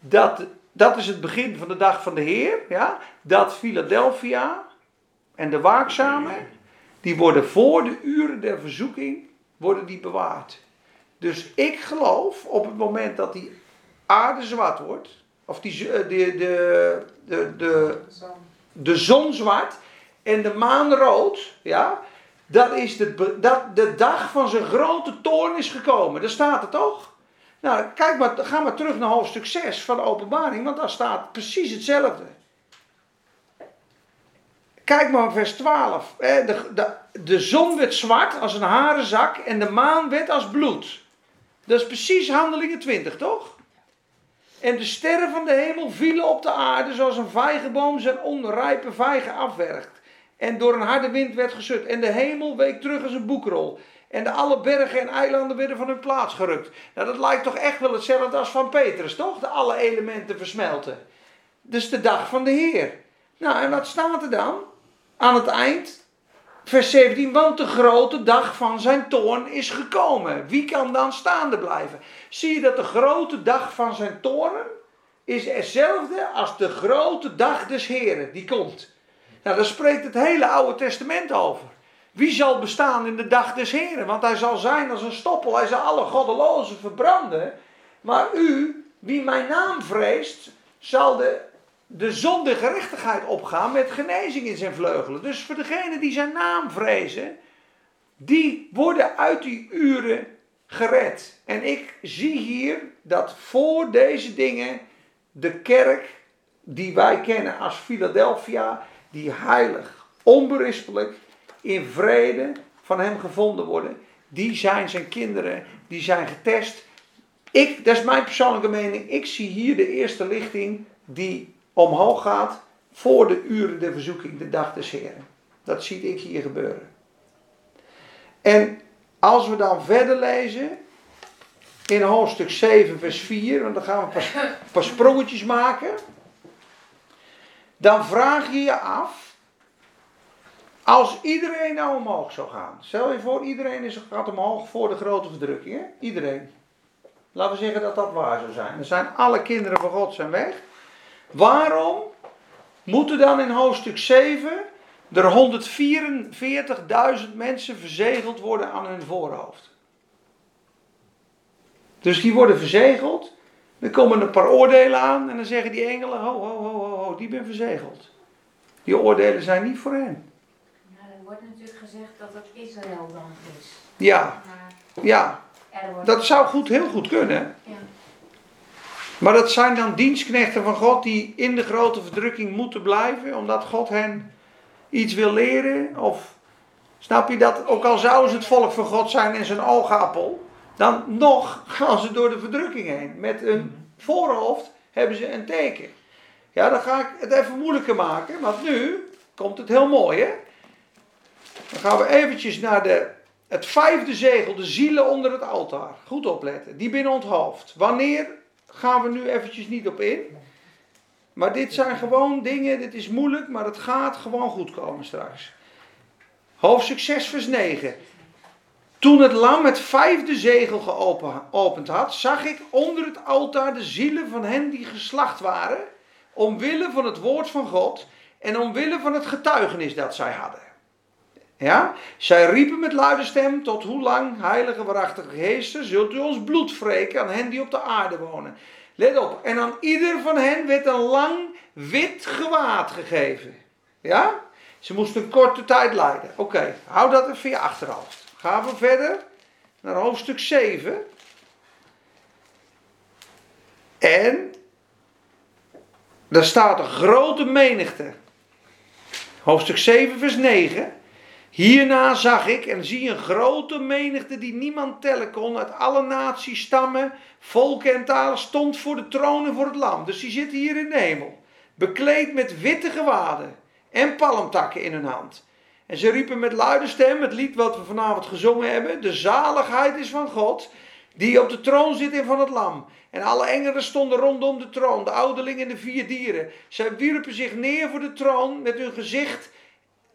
dat, dat is het begin van de dag van de Heer, ja, dat Philadelphia en de waakzamen, die worden voor de uren der verzoeking, worden die bewaard. Dus ik geloof op het moment dat die aarde zwart wordt, of die, eh, de, de, de, de, de zon zwart en de maan rood, ja, dat is de, dat de dag van zijn grote toorn is gekomen. Daar staat het toch? Nou, kijk maar, ga maar terug naar hoofdstuk 6 van de openbaring, want daar staat precies hetzelfde. Kijk maar vers 12. De, de, de zon werd zwart als een harenzak en de maan werd als bloed. Dat is precies handelingen 20, toch? En de sterren van de hemel vielen op de aarde zoals een vijgenboom zijn onrijpe vijgen afwerkt. En door een harde wind werd geschud. En de hemel week terug als een boekrol. En de alle bergen en eilanden werden van hun plaats gerukt. Nou, dat lijkt toch echt wel hetzelfde als van Petrus, toch? De alle elementen versmelten. Dus de dag van de Heer. Nou, en wat staat er dan? Aan het eind, vers 17. Want de grote dag van zijn toorn is gekomen. Wie kan dan staande blijven? Zie je dat de grote dag van zijn toorn is hetzelfde als de grote dag des Heren die komt. Nou, daar spreekt het hele Oude Testament over. Wie zal bestaan in de dag des Heren? Want hij zal zijn als een stoppel. Hij zal alle goddelozen verbranden. Maar u, wie mijn naam vreest, zal de, de zonde gerechtigheid opgaan met genezing in zijn vleugelen. Dus voor degenen die zijn naam vrezen, die worden uit die uren gered. En ik zie hier dat voor deze dingen de kerk die wij kennen als Philadelphia, die heilig, onberispelijk, in vrede van hem gevonden worden, die zijn zijn kinderen, die zijn getest. Ik, dat is mijn persoonlijke mening, ik zie hier de eerste lichting die omhoog gaat voor de uren der verzoeking, de dag des Heren. Dat zie ik hier gebeuren. En als we dan verder lezen, in hoofdstuk 7, vers 4, want dan gaan we een paar sprongetjes maken. Dan vraag je je af, als iedereen nou omhoog zou gaan. Stel je voor, iedereen is, gaat omhoog voor de grote verdrukking. Hè? Iedereen. Laten we zeggen dat dat waar zou zijn. Dan zijn alle kinderen van God zijn weg. Waarom moeten dan in hoofdstuk 7 er 144.000 mensen verzegeld worden aan hun voorhoofd? Dus die worden verzegeld. Er komen een paar oordelen aan en dan zeggen die engelen: ho, ho, ho, ho, ho die ben verzegeld. Die oordelen zijn niet voor hen. Ja, er wordt natuurlijk gezegd dat het Israël dan is. Ja, ja. Dat zou goed, heel goed kunnen. Ja. Maar dat zijn dan dienstknechten van God die in de grote verdrukking moeten blijven, omdat God hen iets wil leren. Of snap je dat? Ook al zouden ze het volk van God zijn en zijn oogappel, dan nog gaan ze door de verdrukking heen. Met een voorhoofd hebben ze een teken. Ja, dan ga ik het even moeilijker maken, want nu komt het heel mooi, hè? Dan gaan we eventjes naar de, het vijfde zegel, de zielen onder het altaar. Goed opletten, die binnen ons hoofd. Wanneer gaan we nu eventjes niet op in. Maar dit zijn gewoon dingen, dit is moeilijk, maar het gaat gewoon goed komen straks. Hoofdstuk 6, vers 9. Toen het lam het vijfde zegel geopend had, zag ik onder het altaar de zielen van hen die geslacht waren, omwille van het woord van God en omwille van het getuigenis dat zij hadden. Ja? Zij riepen met luide stem, tot hoe lang, heilige waarachtige geesten, zult u ons bloed wreken aan hen die op de aarde wonen. Let op, en aan ieder van hen werd een lang wit gewaad gegeven. Ja? Ze moesten een korte tijd lijden. Oké, hou dat even je achterhoofd. Gaan we verder naar hoofdstuk 7. En daar staat een grote menigte. Hoofdstuk 7, vers 9. Hierna zag ik en zie een grote menigte die niemand tellen kon, uit alle naties, stammen, volken en talen, stond voor de troon en voor het lam. Dus die zitten hier in de hemel. bekleed met witte gewaden en palmtakken in hun hand. En ze riepen met luide stem het lied wat we vanavond gezongen hebben. De zaligheid is van God, die op de troon zit en van het lam. En alle engelen stonden rondom de troon, de ouderling en de vier dieren. Zij wierpen zich neer voor de troon met hun gezicht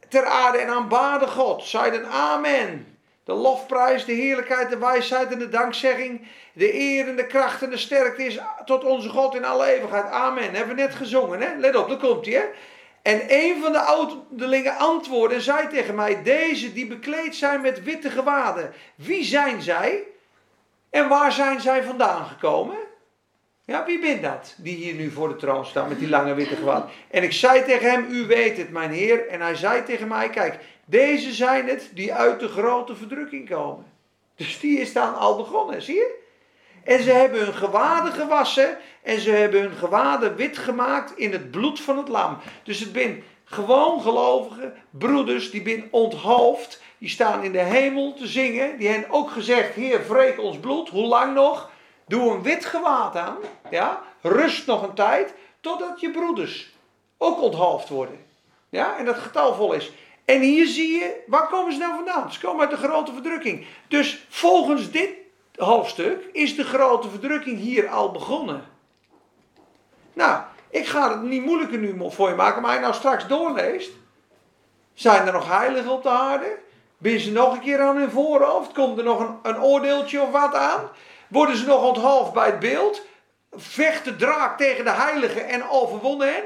ter aarde en aanbaden God. Zeiden amen. De lofprijs, de heerlijkheid, de wijsheid en de dankzegging, de eer en de kracht en de sterkte is tot onze God in alle eeuwigheid. Amen. Hebben we net gezongen, hè? Let op, daar komt hij, hè? En een van de ouderlingen antwoordde en zei tegen mij: Deze die bekleed zijn met witte gewaden, wie zijn zij? En waar zijn zij vandaan gekomen? Ja, wie bent dat die hier nu voor de troon staat met die lange witte gewaad? En ik zei tegen hem, u weet het, mijn heer. En hij zei tegen mij, kijk, deze zijn het die uit de grote verdrukking komen. Dus die is dan al begonnen, zie je? En ze hebben hun gewaden gewassen en ze hebben hun gewaden wit gemaakt in het bloed van het lam. Dus het zijn gewoon gelovige broeders die zijn onthoofd. Die staan in de hemel te zingen. Die hebben ook gezegd, Heer, wreek ons bloed. Hoe lang nog? Doe een wit gewaad aan. Ja? Rust nog een tijd. Totdat je broeders ook onthoofd worden. Ja? En dat getal vol is. En hier zie je, waar komen ze nou vandaan? Ze komen uit de grote verdrukking. Dus volgens dit hoofdstuk is de grote verdrukking hier al begonnen. Nou, ik ga het niet moeilijker nu voor je maken, maar als je nou straks doorleest, zijn er nog heiligen op de aarde? Ben ze nog een keer aan hun voorhoofd? Komt er nog een, een oordeeltje of wat aan? Worden ze nog onthalf bij het beeld? Vecht de draak tegen de heiligen en overwonnen hen?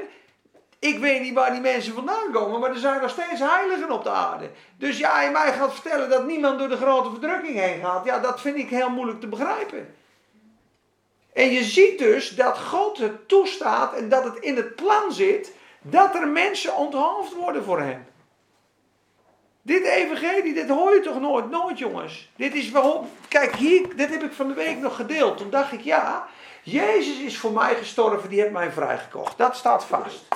Ik weet niet waar die mensen vandaan komen, maar er zijn nog steeds heiligen op de aarde. Dus ja, je mij gaat vertellen dat niemand door de grote verdrukking heen gaat, ja, dat vind ik heel moeilijk te begrijpen. En je ziet dus dat God het toestaat en dat het in het plan zit dat er mensen onthoofd worden voor hem. Dit evangelie, dit hoor je toch nooit, nooit jongens. Dit is waarom, kijk hier, dit heb ik van de week nog gedeeld. Toen dacht ik, ja, Jezus is voor mij gestorven, die heeft mij vrijgekocht. Dat staat vast.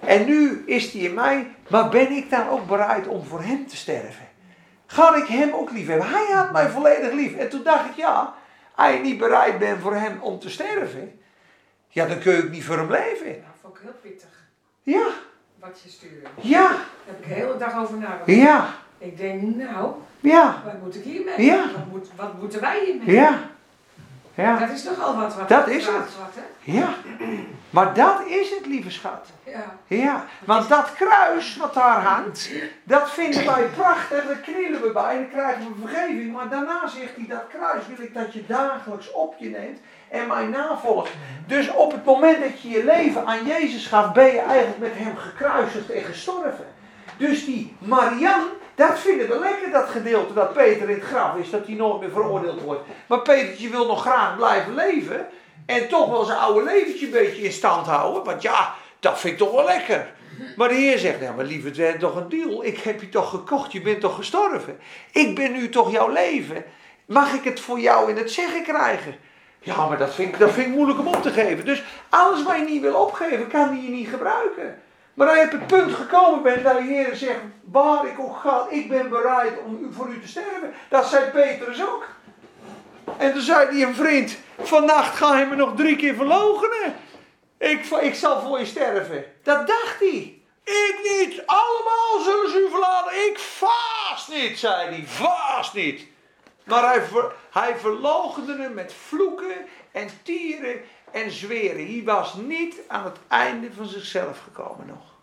En nu is hij in mij, maar ben ik dan ook bereid om voor hem te sterven? Ga ik hem ook lief hebben? Hij had mij volledig lief. En toen dacht ik, ja, als je niet bereid bent voor hem om te sterven, ja, dan kun je ook niet voor hem leven. Dat vond ik heel pittig. Ja. Wat je stuurde. Ja. Daar heb ik de hele dag over nagedacht. Ja. Ik denk, nou, ja. wat moet ik hiermee? Ja. Wat, moet, wat moeten wij hiermee? Ja. Ja. Dat is nogal wat. wat dat is het. Wat, hè? Ja. Maar dat is het, lieve schat. Ja. Ja, want dat kruis wat daar hangt, dat vinden wij prachtig, daar knielen we bij en dan krijgen we vergeving. Maar daarna zegt hij, dat kruis wil ik dat je dagelijks op je neemt en mij navolgt. Dus op het moment dat je je leven aan Jezus gaf, ben je eigenlijk met hem gekruisigd en gestorven. Dus die Marian, dat vinden we lekker, dat gedeelte dat Peter in het graf is, dat hij nooit meer veroordeeld wordt. Maar Petertje wil nog graag blijven leven. En toch wel zijn oude leventje een beetje in stand houden. Want ja, dat vind ik toch wel lekker. Maar de Heer zegt, ja, maar lieve, het werd toch een deal. Ik heb je toch gekocht, je bent toch gestorven. Ik ben nu toch jouw leven. Mag ik het voor jou in het zeggen krijgen? Ja, maar dat vind, ik, dat vind ik moeilijk om op te geven. Dus alles wat je niet wil opgeven, kan die je niet gebruiken. Maar als je op het punt gekomen bent dat de Heer zegt, waar ik ook ga, ik ben bereid om voor u te sterven. Dat zei Petrus ook. En toen zei hij een vriend, vannacht ga je me nog drie keer verloochenen. Ik, ik zal voor je sterven. Dat dacht hij. Ik niet. Allemaal zullen ze u verlaten. Ik vaast niet, zei hij. Vaast niet. Maar hij, hij verloochende hem met vloeken en tieren en zweren. Hij was niet aan het einde van zichzelf gekomen nog.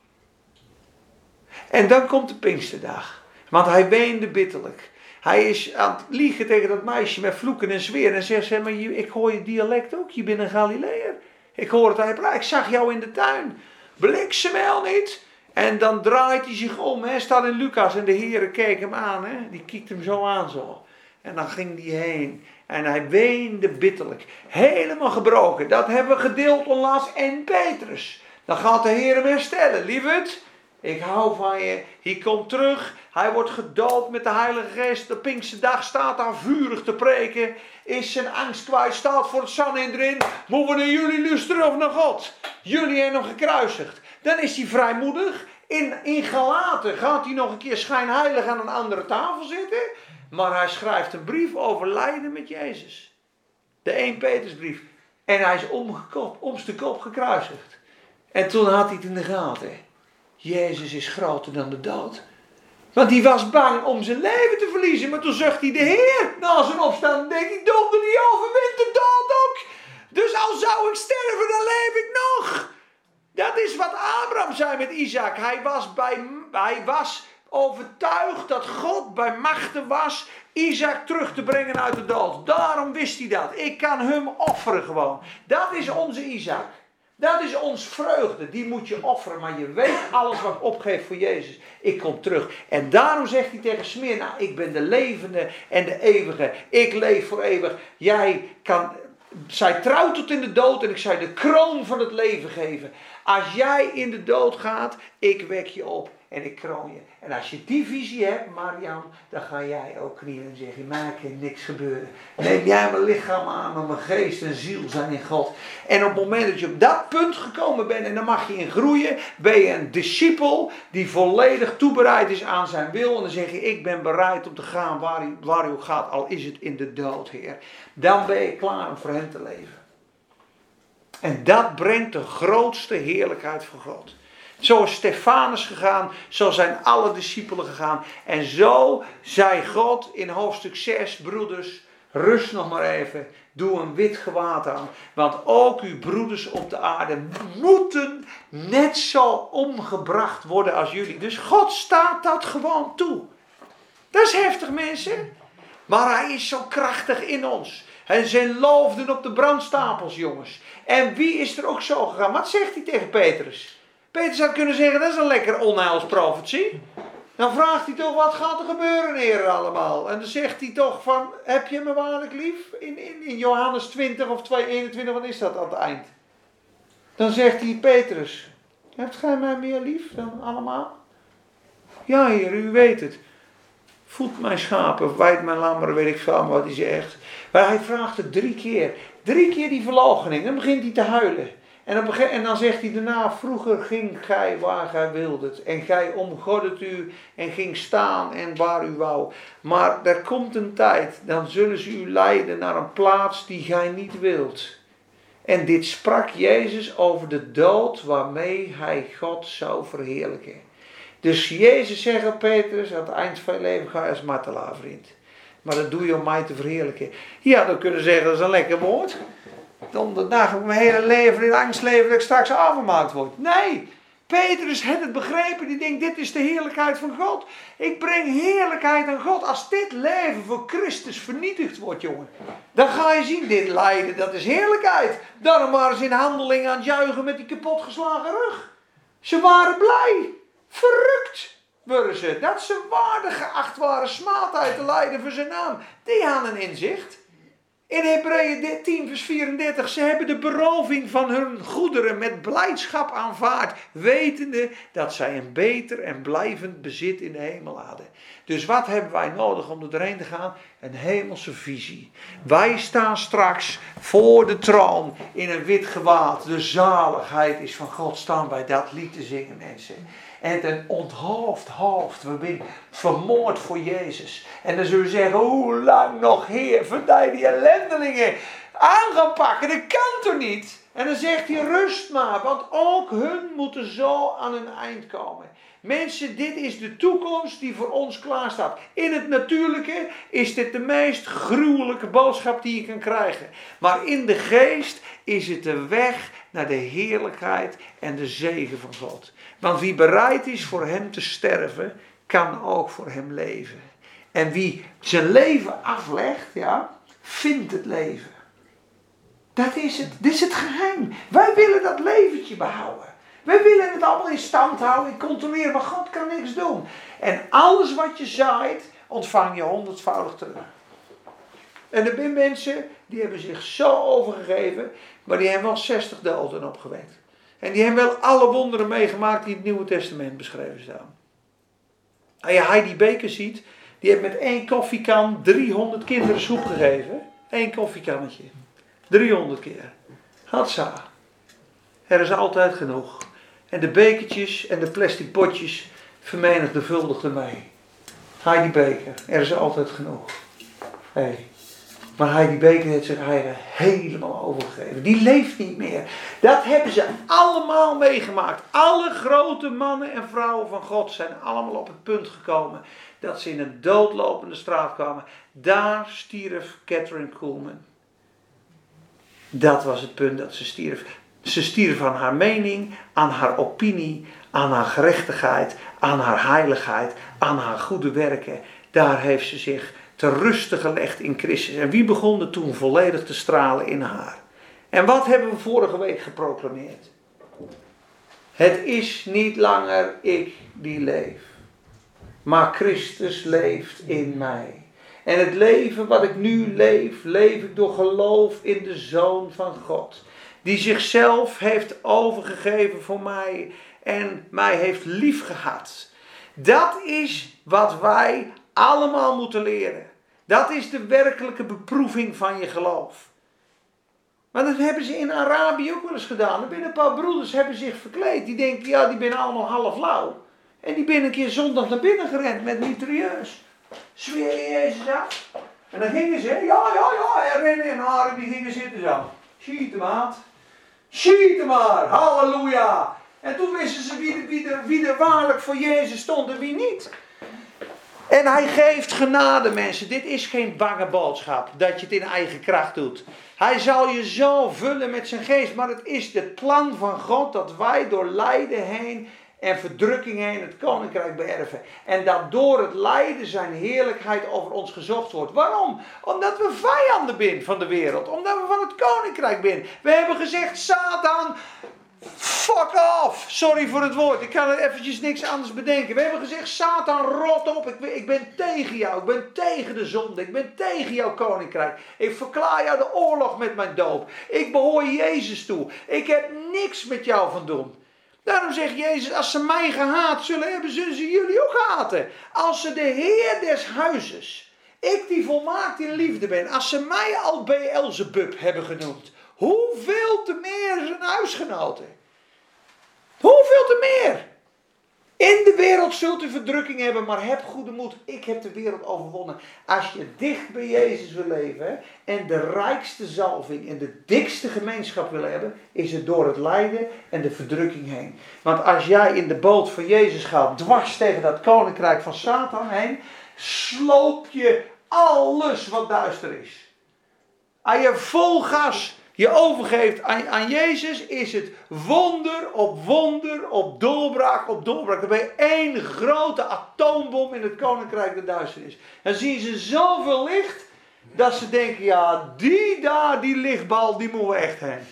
En dan komt de Pinksterdag. Want hij weende bitterlijk. Hij is aan het liegen tegen dat meisje met vloeken en zweren. En zegt ze, maar ik hoor je dialect ook. Je bent een Galileër. Ik hoor het hij Ik zag jou in de tuin. Bliksemel niet. En dan draait hij zich om. Hij staat in Lucas en de heren keek hem aan. Hè? Die kijkt hem zo aan zo. En dan ging hij heen. En hij weende bitterlijk. Helemaal gebroken. Dat hebben we gedeeld onlangs in Petrus. Dan gaat de Heer hem herstellen. Lieverd, ik hou van je. Hij komt terug. Hij wordt gedood met de Heilige Geest. De Pinkse dag staat daar vurig te preken. Is zijn angst kwijt. Staat voor het zand erin. Moeten we naar jullie luisteren of naar God? Jullie hebben hem gekruisigd. Dan is hij vrijmoedig. In, in Galaten gaat hij nog een keer schijnheilig aan een andere tafel zitten. Maar hij schrijft een brief over lijden met Jezus. De 1 Petersbrief. En hij is omgekop, omste kop gekruisigd. En toen had hij het in de gaten. Jezus is groter dan de dood. Want hij was bang om zijn leven te verliezen. Maar toen zag hij de Heer na zijn opstaan. denk ik, donder die overwint de dood ook. Dus al zou ik sterven, dan leef ik nog. Dat is wat Abraham zei met Isaac. Hij was, bij, hij was overtuigd dat God bij machten was Isaac terug te brengen uit de dood. Daarom wist hij dat. Ik kan hem offeren gewoon. Dat is onze Isaac. Dat is ons vreugde. Die moet je offeren. Maar je weet alles wat opgeeft voor Jezus. Ik kom terug. En daarom zegt hij tegen Smyrna: Ik ben de levende en de eeuwige. Ik leef voor eeuwig. Jij kan. Zij trouw tot in de dood en ik zou de kroon van het leven geven. Als jij in de dood gaat, ik wek je op en ik kroon je. En als je die visie hebt, Marian, dan ga jij ook knielen en zeggen, maak er niks gebeuren. Neem jij mijn lichaam aan, maar mijn geest en ziel zijn in God. En op het moment dat je op dat punt gekomen bent, en dan mag je in groeien, ben je een discipel die volledig toebereid is aan zijn wil. En dan zeg je, ik ben bereid om te gaan waar u, waar u gaat, al is het in de dood, Heer. Dan ben je klaar om voor hem te leven. En dat brengt de grootste heerlijkheid van God. Zo is Stefanus gegaan, zo zijn alle discipelen gegaan. En zo zei God in hoofdstuk 6, broeders, rust nog maar even, doe een wit gewaad aan. Want ook uw broeders op de aarde moeten net zo omgebracht worden als jullie. Dus God staat dat gewoon toe. Dat is heftig mensen. Maar hij is zo krachtig in ons. En zijn loofden op de brandstapels, jongens. En wie is er ook zo gegaan? Wat zegt hij tegen Petrus? Petrus had kunnen zeggen, dat is een lekker onheilsprofetie. Dan vraagt hij toch, wat gaat er gebeuren, heren, allemaal? En dan zegt hij toch van, heb je me waarlijk lief? In, in, in Johannes 20 of 2, 21, wat is dat aan het eind? Dan zegt hij, Petrus, hebt gij mij meer lief dan allemaal? Ja, heer, u weet het. Voed mijn schapen, wijd mijn lammeren, weet ik veel wat hij zegt. Maar hij vraagt het drie keer. Drie keer die verloochening. Dan begint hij te huilen. En dan, en dan zegt hij daarna, vroeger ging gij waar gij wildet. En gij omgoddet u en ging staan en waar u wou. Maar er komt een tijd, dan zullen ze u leiden naar een plaats die gij niet wilt. En dit sprak Jezus over de dood waarmee hij God zou verheerlijken. Dus Jezus zegt Petrus, aan het eind van je leven ga als martelaar vriend. Maar dat doe je om mij te verheerlijken. Ja, dan kunnen zeggen, dat is een lekker woord. Dan dacht ik mijn hele leven in angst leven dat ik straks afgemaakt word. Nee, Petrus heeft het begrepen. Die denkt, dit is de heerlijkheid van God. Ik breng heerlijkheid aan God. Als dit leven voor Christus vernietigd wordt, jongen. Dan ga je zien, dit lijden, dat is heerlijkheid. Daarom waren ze in handeling aan het juichen met die kapotgeslagen rug. Ze waren blij. Verrukt worden ze. Dat ze waardig geacht waren smaad uit te leiden voor zijn naam. Die hadden een inzicht. In Hebreeën 10 vers 34, ze hebben de beroving van hun goederen met blijdschap aanvaard, wetende dat zij een beter en blijvend bezit in de hemel hadden. Dus wat hebben wij nodig om er doorheen te gaan? Een hemelse visie. Wij staan straks voor de troon in een wit gewaad. De zaligheid is van God. Staan bij dat lied te zingen, mensen. En een onthoofd hoofd. We zijn vermoord voor Jezus. En dan zullen we zeggen, hoe lang nog Heer, verdij die ellendelingen aan. Dat kan toch niet? En dan zegt hij, rust maar, want ook hun moeten zo aan hun eind komen. Mensen, dit is de toekomst die voor ons klaar staat. In het natuurlijke is dit de meest gruwelijke boodschap die je kan krijgen. Maar in de geest is het de weg naar de heerlijkheid en de zegen van God. Want wie bereid is voor hem te sterven, kan ook voor hem leven. En wie zijn leven aflegt, ja, vindt het leven. Dat is het. Dit is het geheim. Wij willen dat leventje behouden. Wij willen het allemaal in stand houden en controleren, maar God kan niks doen. En alles wat je zaait, ontvang je honderdvoudig terug. En er zijn mensen die hebben zich zo overgegeven, maar die hebben wel 60 doden opgewekt. En die hebben wel alle wonderen meegemaakt die het Nieuwe Testament beschreven staan. Als je Heidi Beker ziet, die heeft met één koffiekan 300 kinderen soep gegeven. Eén koffiekannetje. 300 keer. Hatsa. Er is altijd genoeg. En de bekertjes en de plastic potjes vermenigvuldigden mee. Heidi Beker, er is altijd genoeg. Hey, Maar Heidi Baker heeft zich eigenlijk helemaal overgegeven. Die leeft niet meer. Dat hebben ze allemaal meegemaakt. Alle grote mannen en vrouwen van God zijn allemaal op het punt gekomen dat ze in een doodlopende straat kwamen. Daar stierf Catherine Kuhlman. Dat was het punt dat ze stierf. Ze stierf aan haar mening, aan haar opinie, aan haar gerechtigheid, aan haar heiligheid, aan haar goede werken. Daar heeft ze zich te rusten gelegd in Christus. En wie begon er toen volledig te stralen in haar? En wat hebben we vorige week geproclameerd? Het is niet langer ik die leef, maar Christus leeft in mij. En het leven wat ik nu leef, leef ik door geloof in de Zoon van God. Die zichzelf heeft overgegeven voor mij en mij heeft liefgehad. Dat is wat wij allemaal moeten leren. Dat is de werkelijke beproeving van je geloof. Maar dat hebben ze in Arabië ook wel eens gedaan. Er binnen een paar broeders hebben zich verkleed. Die denken, ja, die zijn allemaal half lauw. En die ben een keer zondag naar binnen gerend met mitrailleurs. Zweer je Jezus af? En dan gingen ze, ja, ja, ja, en rennen en haren, die gingen zitten zo. Schieten maat. Schieten maar, halleluja. En toen wisten ze wie, wie, wie er waarlijk voor Jezus stond en wie niet. En hij geeft genade, mensen. Dit is geen bange boodschap dat je het in eigen kracht doet. Hij zal je zo vullen met zijn geest. Maar het is het plan van God dat wij door lijden heen en verdrukking heen het koninkrijk beërven. En dat door het lijden zijn heerlijkheid over ons gezocht wordt. Waarom? Omdat we vijanden zijn van de wereld. Omdat we van het koninkrijk zijn. We hebben gezegd, Satan, Fuck off! Sorry voor het woord. Ik kan er eventjes niks anders bedenken. We hebben gezegd: Satan, rot op. Ik, ik ben tegen jou. Ik ben tegen de zonde. Ik ben tegen jouw koninkrijk. Ik verklaar jou de oorlog met mijn doop. Ik behoor Jezus toe. Ik heb niks met jou van doen. Daarom zegt Jezus: Als ze mij gehaat zullen hebben, zullen ze jullie ook haten. Als ze de Heer des huizes, ik die volmaakt in liefde ben, als ze mij al Beelzebub hebben genoemd, hoeveel te meer zijn huisgenoten? Hoeveel te meer? In de wereld zult u verdrukking hebben, maar heb goede moed. Ik heb de wereld overwonnen. Als je dicht bij Jezus wil leven en de rijkste zalving en de dikste gemeenschap wil hebben, is het door het lijden en de verdrukking heen. Want als jij in de boot van Jezus gaat, dwars tegen dat koninkrijk van Satan heen, sloop je alles wat duister is. Als je vol gas je overgeeft aan, Jezus, is het wonder op wonder op doorbraak op doorbraak. Dan ben je één grote atoombom in het koninkrijk der duisternis. Dan zien ze zoveel licht dat ze denken, ja, die daar, die lichtbal, die moeten we echt heen.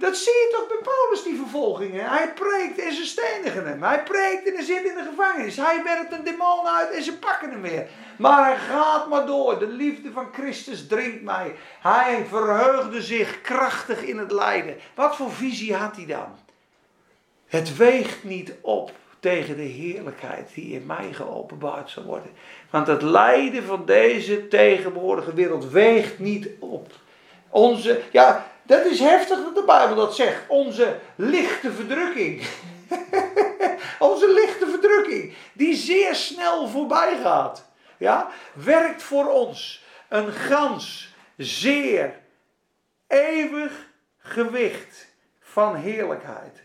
Dat zie je toch bij Paulus, die vervolgingen. Hij preekt en ze stenigen hem. Hij preekt en hij zit in de gevangenis. Hij werpt een demon uit en ze pakken hem weer. Maar hij gaat maar door. De liefde van Christus dringt mij. Hij verheugde zich krachtig in het lijden. Wat voor visie had hij dan? Het weegt niet op tegen de heerlijkheid die in mij geopenbaard zal worden. Want het lijden van deze tegenwoordige wereld weegt niet op. Onze, ja, dat is heftig dat de Bijbel dat zegt. Onze lichte verdrukking. Onze lichte verdrukking, die zeer snel voorbij gaat. Ja, werkt voor ons een gans, zeer, eeuwig gewicht van heerlijkheid.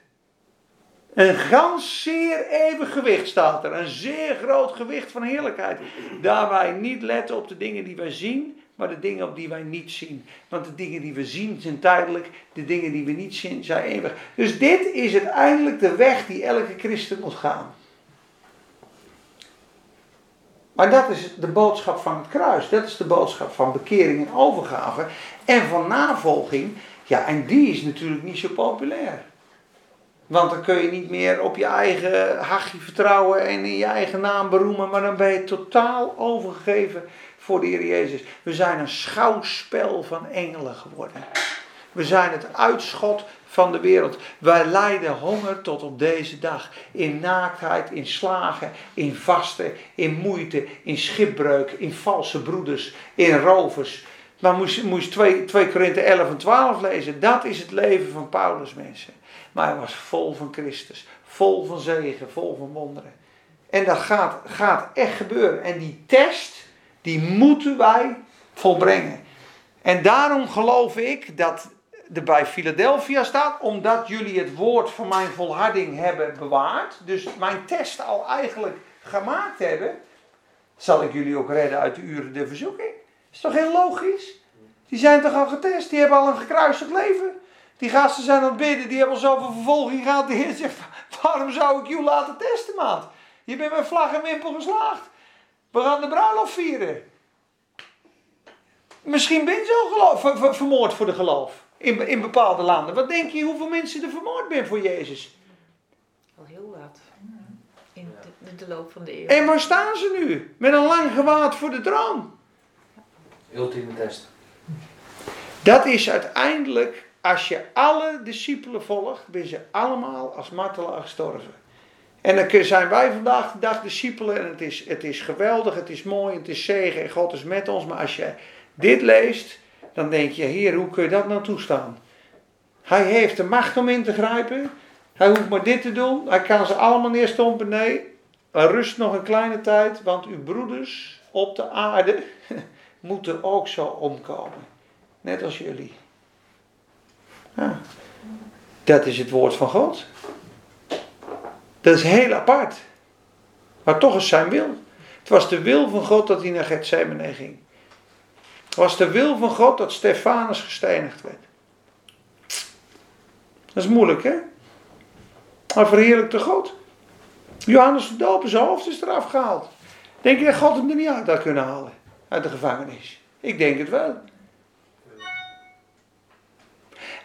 Een gans zeer eeuwig gewicht staat er. Een zeer groot gewicht van heerlijkheid. Daar wij niet letten op de dingen die wij zien, maar de dingen op die wij niet zien. Want de dingen die we zien zijn tijdelijk, de dingen die we niet zien zijn eeuwig. Dus dit is uiteindelijk de weg die elke christen moet gaan. Maar dat is de boodschap van het kruis. Dat is de boodschap van bekering en overgave. En van navolging. Ja, en die is natuurlijk niet zo populair. Want dan kun je niet meer op je eigen hachje vertrouwen en in je eigen naam beroemen. Maar dan ben je totaal overgegeven voor de Heer Jezus. We zijn een schouwspel van engelen geworden. We zijn het uitschot van de wereld. Wij lijden honger tot op deze dag. In naaktheid, in slagen, in vasten, in moeite, in schipbreuk, in valse broeders, in rovers. Maar moest, moest 2, 2 Korinthe 11 en 12 lezen. Dat is het leven van Paulus, mensen. Maar hij was vol van Christus. Vol van zegen, vol van wonderen. En dat gaat, gaat echt gebeuren. En die test, die moeten wij volbrengen. En daarom geloof ik dat er bij Philadelphia staat, omdat jullie het woord van mijn volharding hebben bewaard, dus mijn test al eigenlijk gemaakt hebben, zal ik jullie ook redden uit de uren der verzoeking. Is toch heel logisch? Die zijn toch al getest, die hebben al een gekruisigd leven. Die gasten zijn aan het bidden, die hebben al zoveel vervolging gehad. De Heer zegt, waarom zou ik jou laten testen, maat? Je bent met vlag en wimpel geslaagd. We gaan de bruiloft vieren. Misschien ben je al vermoord voor de geloof. In, in bepaalde landen. Wat denk je hoeveel mensen er vermoord zijn voor Jezus? Al heel wat. In de, de, loop van de eeuw. En waar staan ze nu? Met een lang gewaad voor de troon. Ultieme test. Dat is uiteindelijk, als je alle discipelen volgt, ben ze allemaal als martelaar gestorven. En dan zijn wij vandaag de dag discipelen en het is, het is geweldig, het is mooi, het is zegen en God is met ons. Maar als je dit leest, dan denk je, Heer, hoe kun je dat nou toestaan? Hij heeft de macht om in te grijpen. Hij hoeft maar dit te doen. Hij kan ze allemaal neerstompen. Nee, rust nog een kleine tijd, want uw broeders op de aarde moeten ook zo omkomen. Net als jullie. Ja. Dat is het woord van God. Dat is heel apart. Maar toch is zijn wil. Het was de wil van God dat hij naar Gethsemane ging. Het was de wil van God dat Stefanus gestenigd werd. Dat is moeilijk, hè? Maar verheerlijkte God. Johannes de Doper, zijn hoofd is eraf gehaald. Denk je dat God hem er niet uit had kunnen halen? Uit de gevangenis? Ik denk het wel.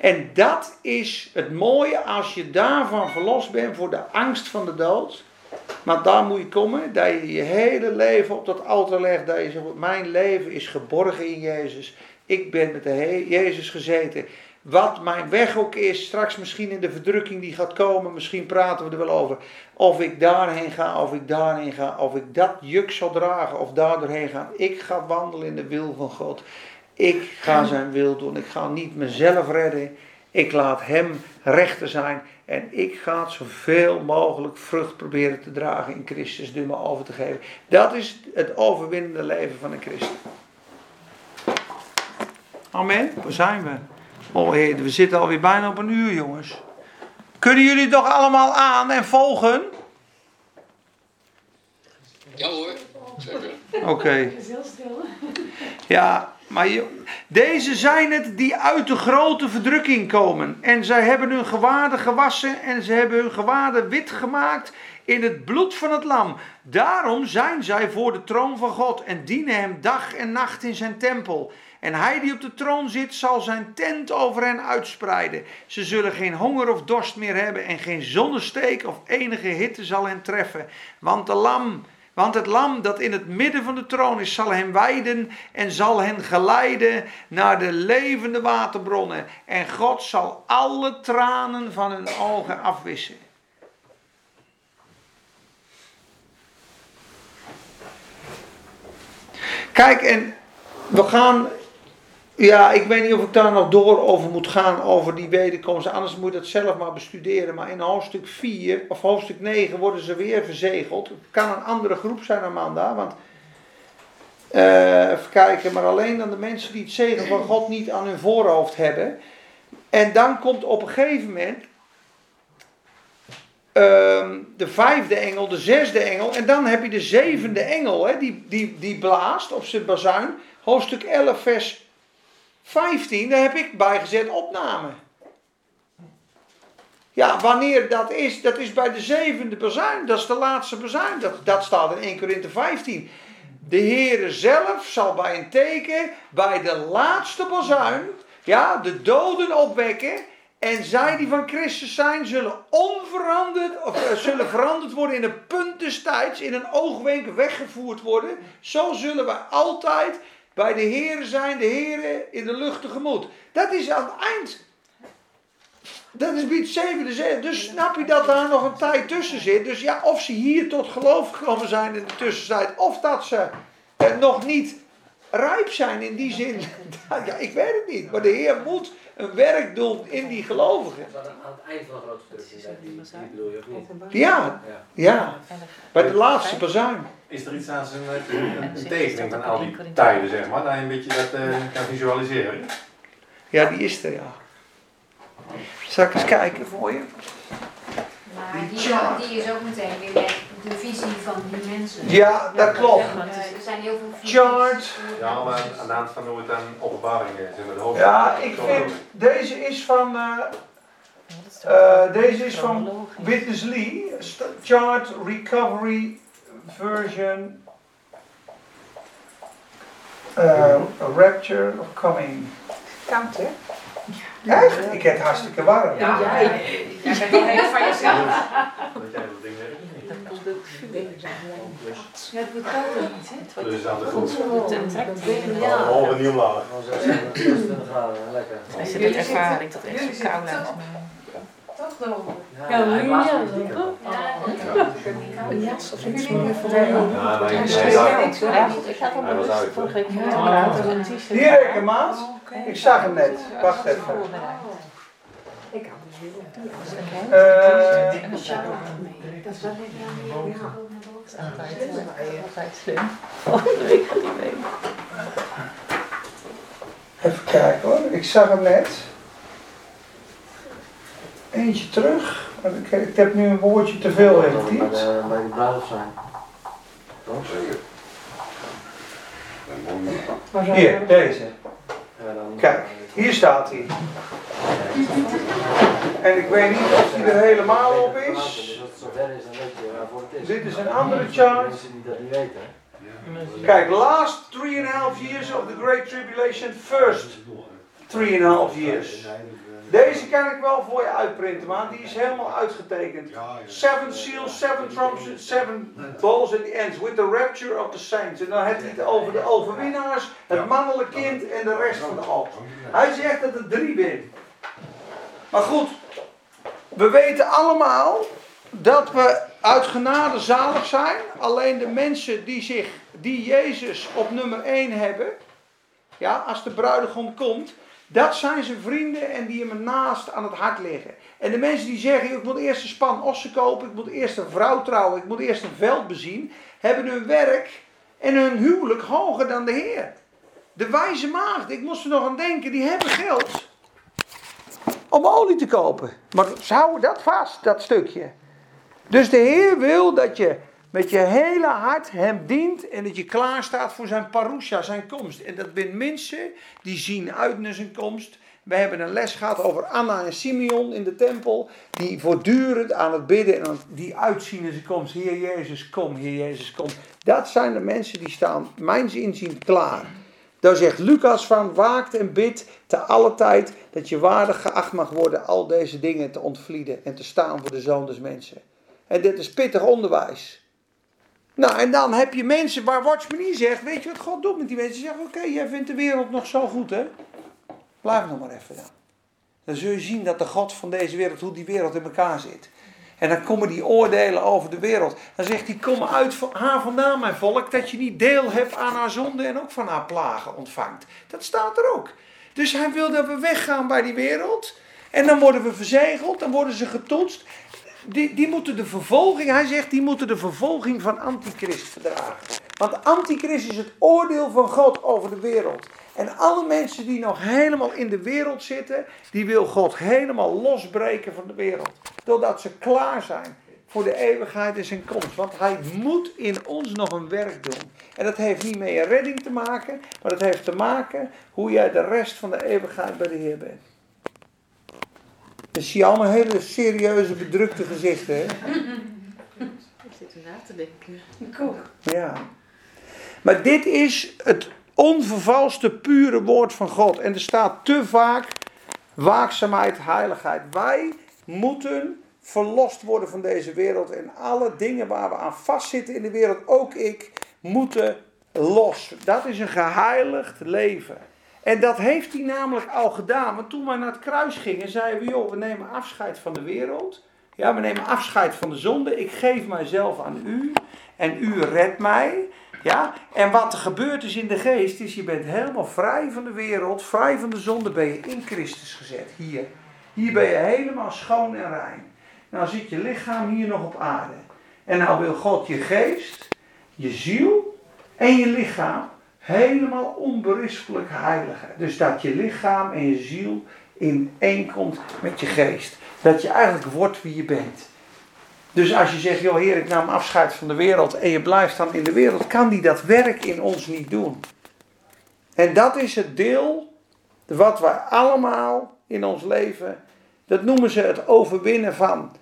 En dat is het mooie als je daarvan verlost bent voor de angst van de dood. Maar daar moet je komen, dat je je hele leven op dat altaar legt. Dat je zegt, mijn leven is geborgen in Jezus. Ik ben met de Jezus gezeten. Wat mijn weg ook is, straks misschien in de verdrukking die gaat komen, misschien praten we er wel over. Of ik daarheen ga, of ik daarheen ga, of ik dat juk zal dragen, of daar doorheen ga. Ik ga wandelen in de wil van God. Ik ga zijn wil doen. Ik ga niet mezelf redden. Ik laat hem rechter zijn. En ik ga zoveel mogelijk vrucht proberen te dragen in Christus door me over te geven. Dat is het overwinnende leven van een christen. Amen. Waar zijn we? Oh heer, we zitten alweer bijna op een uur, jongens. Kunnen jullie toch allemaal aan en volgen? Ja hoor, zeker. Oké. Okay. is heel stil. Ja, maar deze zijn het die uit de grote verdrukking komen. En zij hebben hun gewaden gewassen en ze hebben hun gewaden wit gemaakt in het bloed van het lam. Daarom zijn zij voor de troon van God en dienen hem dag en nacht in zijn tempel. En hij die op de troon zit, zal zijn tent over hen uitspreiden. Ze zullen geen honger of dorst meer hebben en geen zonnesteek of enige hitte zal hen treffen. Want de lam want het lam dat in het midden van de troon is, zal hen wijden en zal hen geleiden naar de levende waterbronnen. En God zal alle tranen van hun ogen afwissen. Kijk, en we gaan ja, ik weet niet of ik daar nog door over moet gaan, over die wederkomst. Anders moet je het zelf maar bestuderen. Maar in hoofdstuk 4 of hoofdstuk 9 worden ze weer verzegeld. Het kan een andere groep zijn, Amanda. Want, uh, even kijken, maar alleen dan de mensen die het zegen van God niet aan hun voorhoofd hebben. En dan komt op een gegeven moment uh, de vijfde engel, de zesde engel. En dan heb je de zevende engel, hè, die, die, die blaast op zijn bazuin. Hoofdstuk 11, vers 15, daar heb ik bijgezet opname. Ja, wanneer dat is, dat is bij de zevende bezuin. Dat is de laatste bezuin. Dat, dat staat in 1 Korinthe 15. De Heere zelf zal bij een teken, bij de laatste bezuin, ja, de doden opwekken. En zij die van Christus zijn, zullen onveranderd, of uh, zullen veranderd worden in een punt des tijds, in een oogwenk weggevoerd worden. Zo zullen wij altijd bij de Heeren zijn, de Heeren in de lucht tegemoet. Dat is aan het eind. Dat is zevende zin. Dus snap je dat daar nog een tijd tussen zit. Dus ja, of ze hier tot geloof gekomen zijn in de tussentijd, of dat ze nog niet rijp zijn in die zin. Ja, ik weet het niet. Maar de Heer moet een werk doen in die gelovigen. Dat was aan het eind van de grote drukking, die, die bedoel je of niet? Ja, Ja. ja. Bij de laatste bazuin. Is er iets aan zijn een, een tekening van al die tijden, zeg maar, dat je een beetje dat eh, kan visualiseren? Ja, die is er, ja. Zal ik eens kijken voor je? Maar Die die, is ook meteen weer met de visie van die mensen. Ja, dat klopt. Er zijn heel veel visies. Chart. Ja, maar aan de hand van hoe het aan openbaring is. Ja, ik vind, deze is van, eh, eh, deze is van Witness Lee, Chart Recovery Version, eh, Rapture of Coming. Koud, hè? Echt? Ik heb het hartstikke warm. Ja, jij. Jij bent wel heel van jezelf. Dat jij dat ding weet. Ja, het wordt koud ook niet, hè? Dus aan de grond. Ja. Halve nieuw laag. Gewoon 26 graden, lekker. Als je dat ervaring dat echt zo koud lijkt. Toch dan? Ja, op. Een jas of voor voor Ja, maar ik uit. Vorige week Ja. Hier, reken maat. Ik zag hem net. Wacht even. Ik had dus weer op. Eh, En dat is ook Dat is wel even Ja. altijd slim. Volgende week hij mee. even kijken hoor. Ik zag hem net. Eentje terug. Ik, ik heb nu een woordje te veel Bij heeft de- Bij die bruiloft zijn. Zo- Hier, deze. Kijk, hier staat hij. En ik weet niet of hij er helemaal op is. Dit is een andere chart. Die. Kijk, last three and a half years of the Great Tribulation, first three and a half years. Deze kan ik wel voor je uitprinten, man. Die is helemaal uitgetekend. Seven seals, seven trumpets, seven bowls at the ends, with the rapture of the saints. En dan heeft hij het over de overwinnaars, het mannelijk kind en de rest van de alp. Hij zegt dat er drie bin. Maar goed, we weten allemaal dat we uit genade zalig zijn. Alleen de mensen die, zich, die Jezus op nummer 1 hebben, ja, als de bruidegom komt, dat zijn zijn vrienden en die hem naast aan het hart liggen. En de mensen die zeggen, ik moet eerst een span ossen kopen, ik moet eerst een vrouw trouwen, ik moet eerst een veld bezien, hebben hun werk en hun huwelijk hoger dan de Heer. De wijze maagd, ik moest er nog aan denken, die hebben geld om olie te kopen. Maar ze houden dat vast, dat stukje. Dus de Heer wil dat je met je hele hart hem dient en dat je klaar staat voor zijn parousia, zijn komst. En dat zijn mensen die zien uit naar zijn komst. We hebben een les gehad over Anna en Simeon in de tempel, die voortdurend aan het bidden en die uitzien naar zijn komst. Heer Jezus, kom, Heer Jezus, kom. Dat zijn de mensen die staan, mijns inzien, klaar. Daar zegt Lucas van, waakt en bid te alle tijd dat je waardig geacht mag worden al deze dingen te ontvlieden en te staan voor de zoon des mensen. En dit is pittig onderwijs. Nou, en dan heb je mensen waar Watchman niet zegt, weet je wat God doet met die mensen? Ze zeggen, oké, jij vindt de wereld nog zo goed, hè? Blijf nog maar even dan. Dan zul je zien dat de God van deze wereld, hoe die wereld in elkaar zit. En dan komen die oordelen over de wereld. Dan zegt hij, kom uit haar vandaan, mijn volk, dat je niet deel hebt aan haar zonde en ook van haar plagen ontvangt. Dat staat er ook. Dus hij wil dat we weggaan bij die wereld. En dan worden we verzegeld, dan worden ze getoetst. Die, die moeten de vervolging, hij zegt, die moeten de vervolging van antichrist verdragen. Want antichrist is het oordeel van God over de wereld. En alle mensen die nog helemaal in de wereld zitten, die wil God helemaal losbreken van de wereld. Doordat ze klaar zijn voor de eeuwigheid en zijn komst. Want hij moet in ons nog een werk doen. En dat heeft niet met je redding te maken, maar dat heeft te maken hoe jij de rest van de eeuwigheid bij de Heer bent. Dan zie je allemaal hele serieuze, bedrukte gezichten. Hè? Ik zit er na te denken. Ja. Maar dit is het onvervalste, pure woord van God. En er staat te vaak waakzaamheid, heiligheid. Wij moeten verlost worden van deze wereld. En alle dingen waar we aan vastzitten in de wereld, ook ik, moeten los. Dat is een geheiligd leven. En dat heeft hij namelijk al gedaan. Want toen wij naar het kruis gingen, zeiden we, joh, we nemen afscheid van de wereld. Ja, we nemen afscheid van de zonde. Ik geef mijzelf aan u. En u redt mij Ja, en wat er gebeurt is in de geest, is je bent helemaal vrij van de wereld, vrij van de zonde, ben je in Christus gezet. Hier. Hier ben je helemaal schoon en rein. Nou zit je lichaam hier nog op aarde. En nou wil God je geest, je ziel en je lichaam helemaal onberispelijk heiligen. Dus dat je lichaam en je ziel in één komt met je geest. Dat je eigenlijk wordt wie je bent. Dus als je zegt, joh heer, ik nam afscheid van de wereld en je blijft dan in de wereld, kan die dat werk in ons niet doen. En dat is het deel wat wij allemaal in ons leven, dat noemen ze het overwinnen van.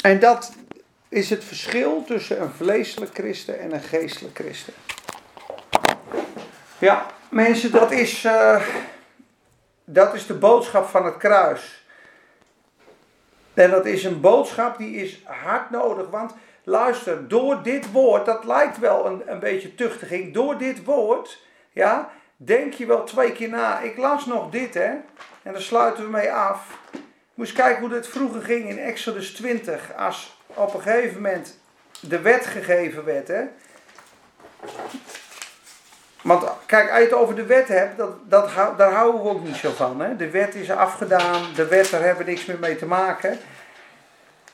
En dat is het verschil tussen een vleeselijk christen en een geestelijk christen. Ja, mensen, dat is, uh, dat is de boodschap van het kruis. En dat is een boodschap die is hard nodig. Want luister, door dit woord, dat lijkt wel een, een beetje tuchtiging. Door dit woord, ja, denk je wel twee keer na. Ik las nog dit, hè. En daar sluiten we mee af. Moest kijken hoe dit vroeger ging in Exodus 20. Als op een gegeven moment de wet gegeven werd, hè. Want kijk, als je het over de wet hebt, dat, dat, daar houden we ook niet zo van. Hè? De wet is afgedaan, de wet, daar hebben we niks meer mee te maken.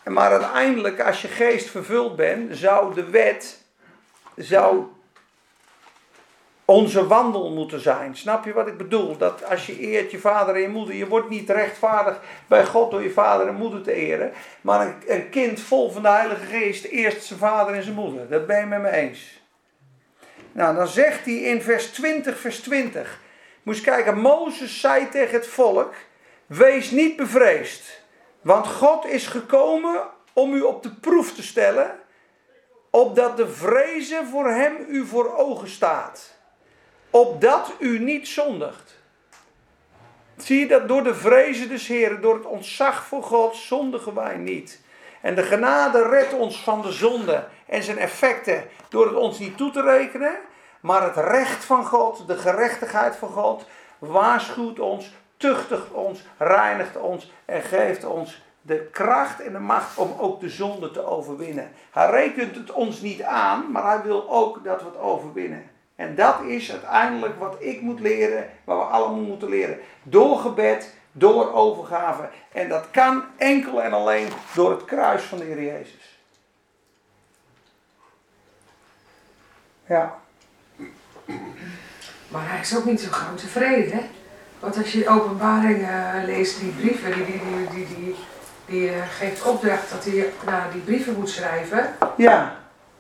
Maar uiteindelijk, als je geest vervuld bent, zou de wet, zou onze wandel moeten zijn. Snap je wat ik bedoel? Dat als je eert je vader en je moeder, je wordt niet rechtvaardig bij God door je vader en moeder te eren. Maar een, een kind vol van de Heilige Geest eerst zijn vader en zijn moeder. Dat ben je met me eens. Nou, dan zegt hij in vers 20, vers 20. Moest kijken, Mozes zei tegen het volk: Wees niet bevreesd, want God is gekomen om u op de proef te stellen, opdat de vrezen voor hem u voor ogen staat, opdat u niet zondigt. Zie je dat door de vrezen des Heren, door het ontzag voor God, zondigen wij niet. En de genade redt ons van de zonde en zijn effecten door het ons niet toe te rekenen. Maar het recht van God, de gerechtigheid van God, waarschuwt ons, tuchtigt ons, reinigt ons en geeft ons de kracht en de macht om ook de zonde te overwinnen. Hij rekent het ons niet aan, maar hij wil ook dat we het overwinnen. En dat is uiteindelijk wat ik moet leren, wat we allemaal moeten leren. Door gebed, door overgave. En dat kan enkel en alleen door het kruis van de Heer Jezus. Ja. Maar hij is ook niet zo gauw tevreden, hè? Want als je openbaringen uh, leest, die brieven, die, die, die, die, die, die uh, geeft opdracht dat hij nou, die brieven moet schrijven. Ja.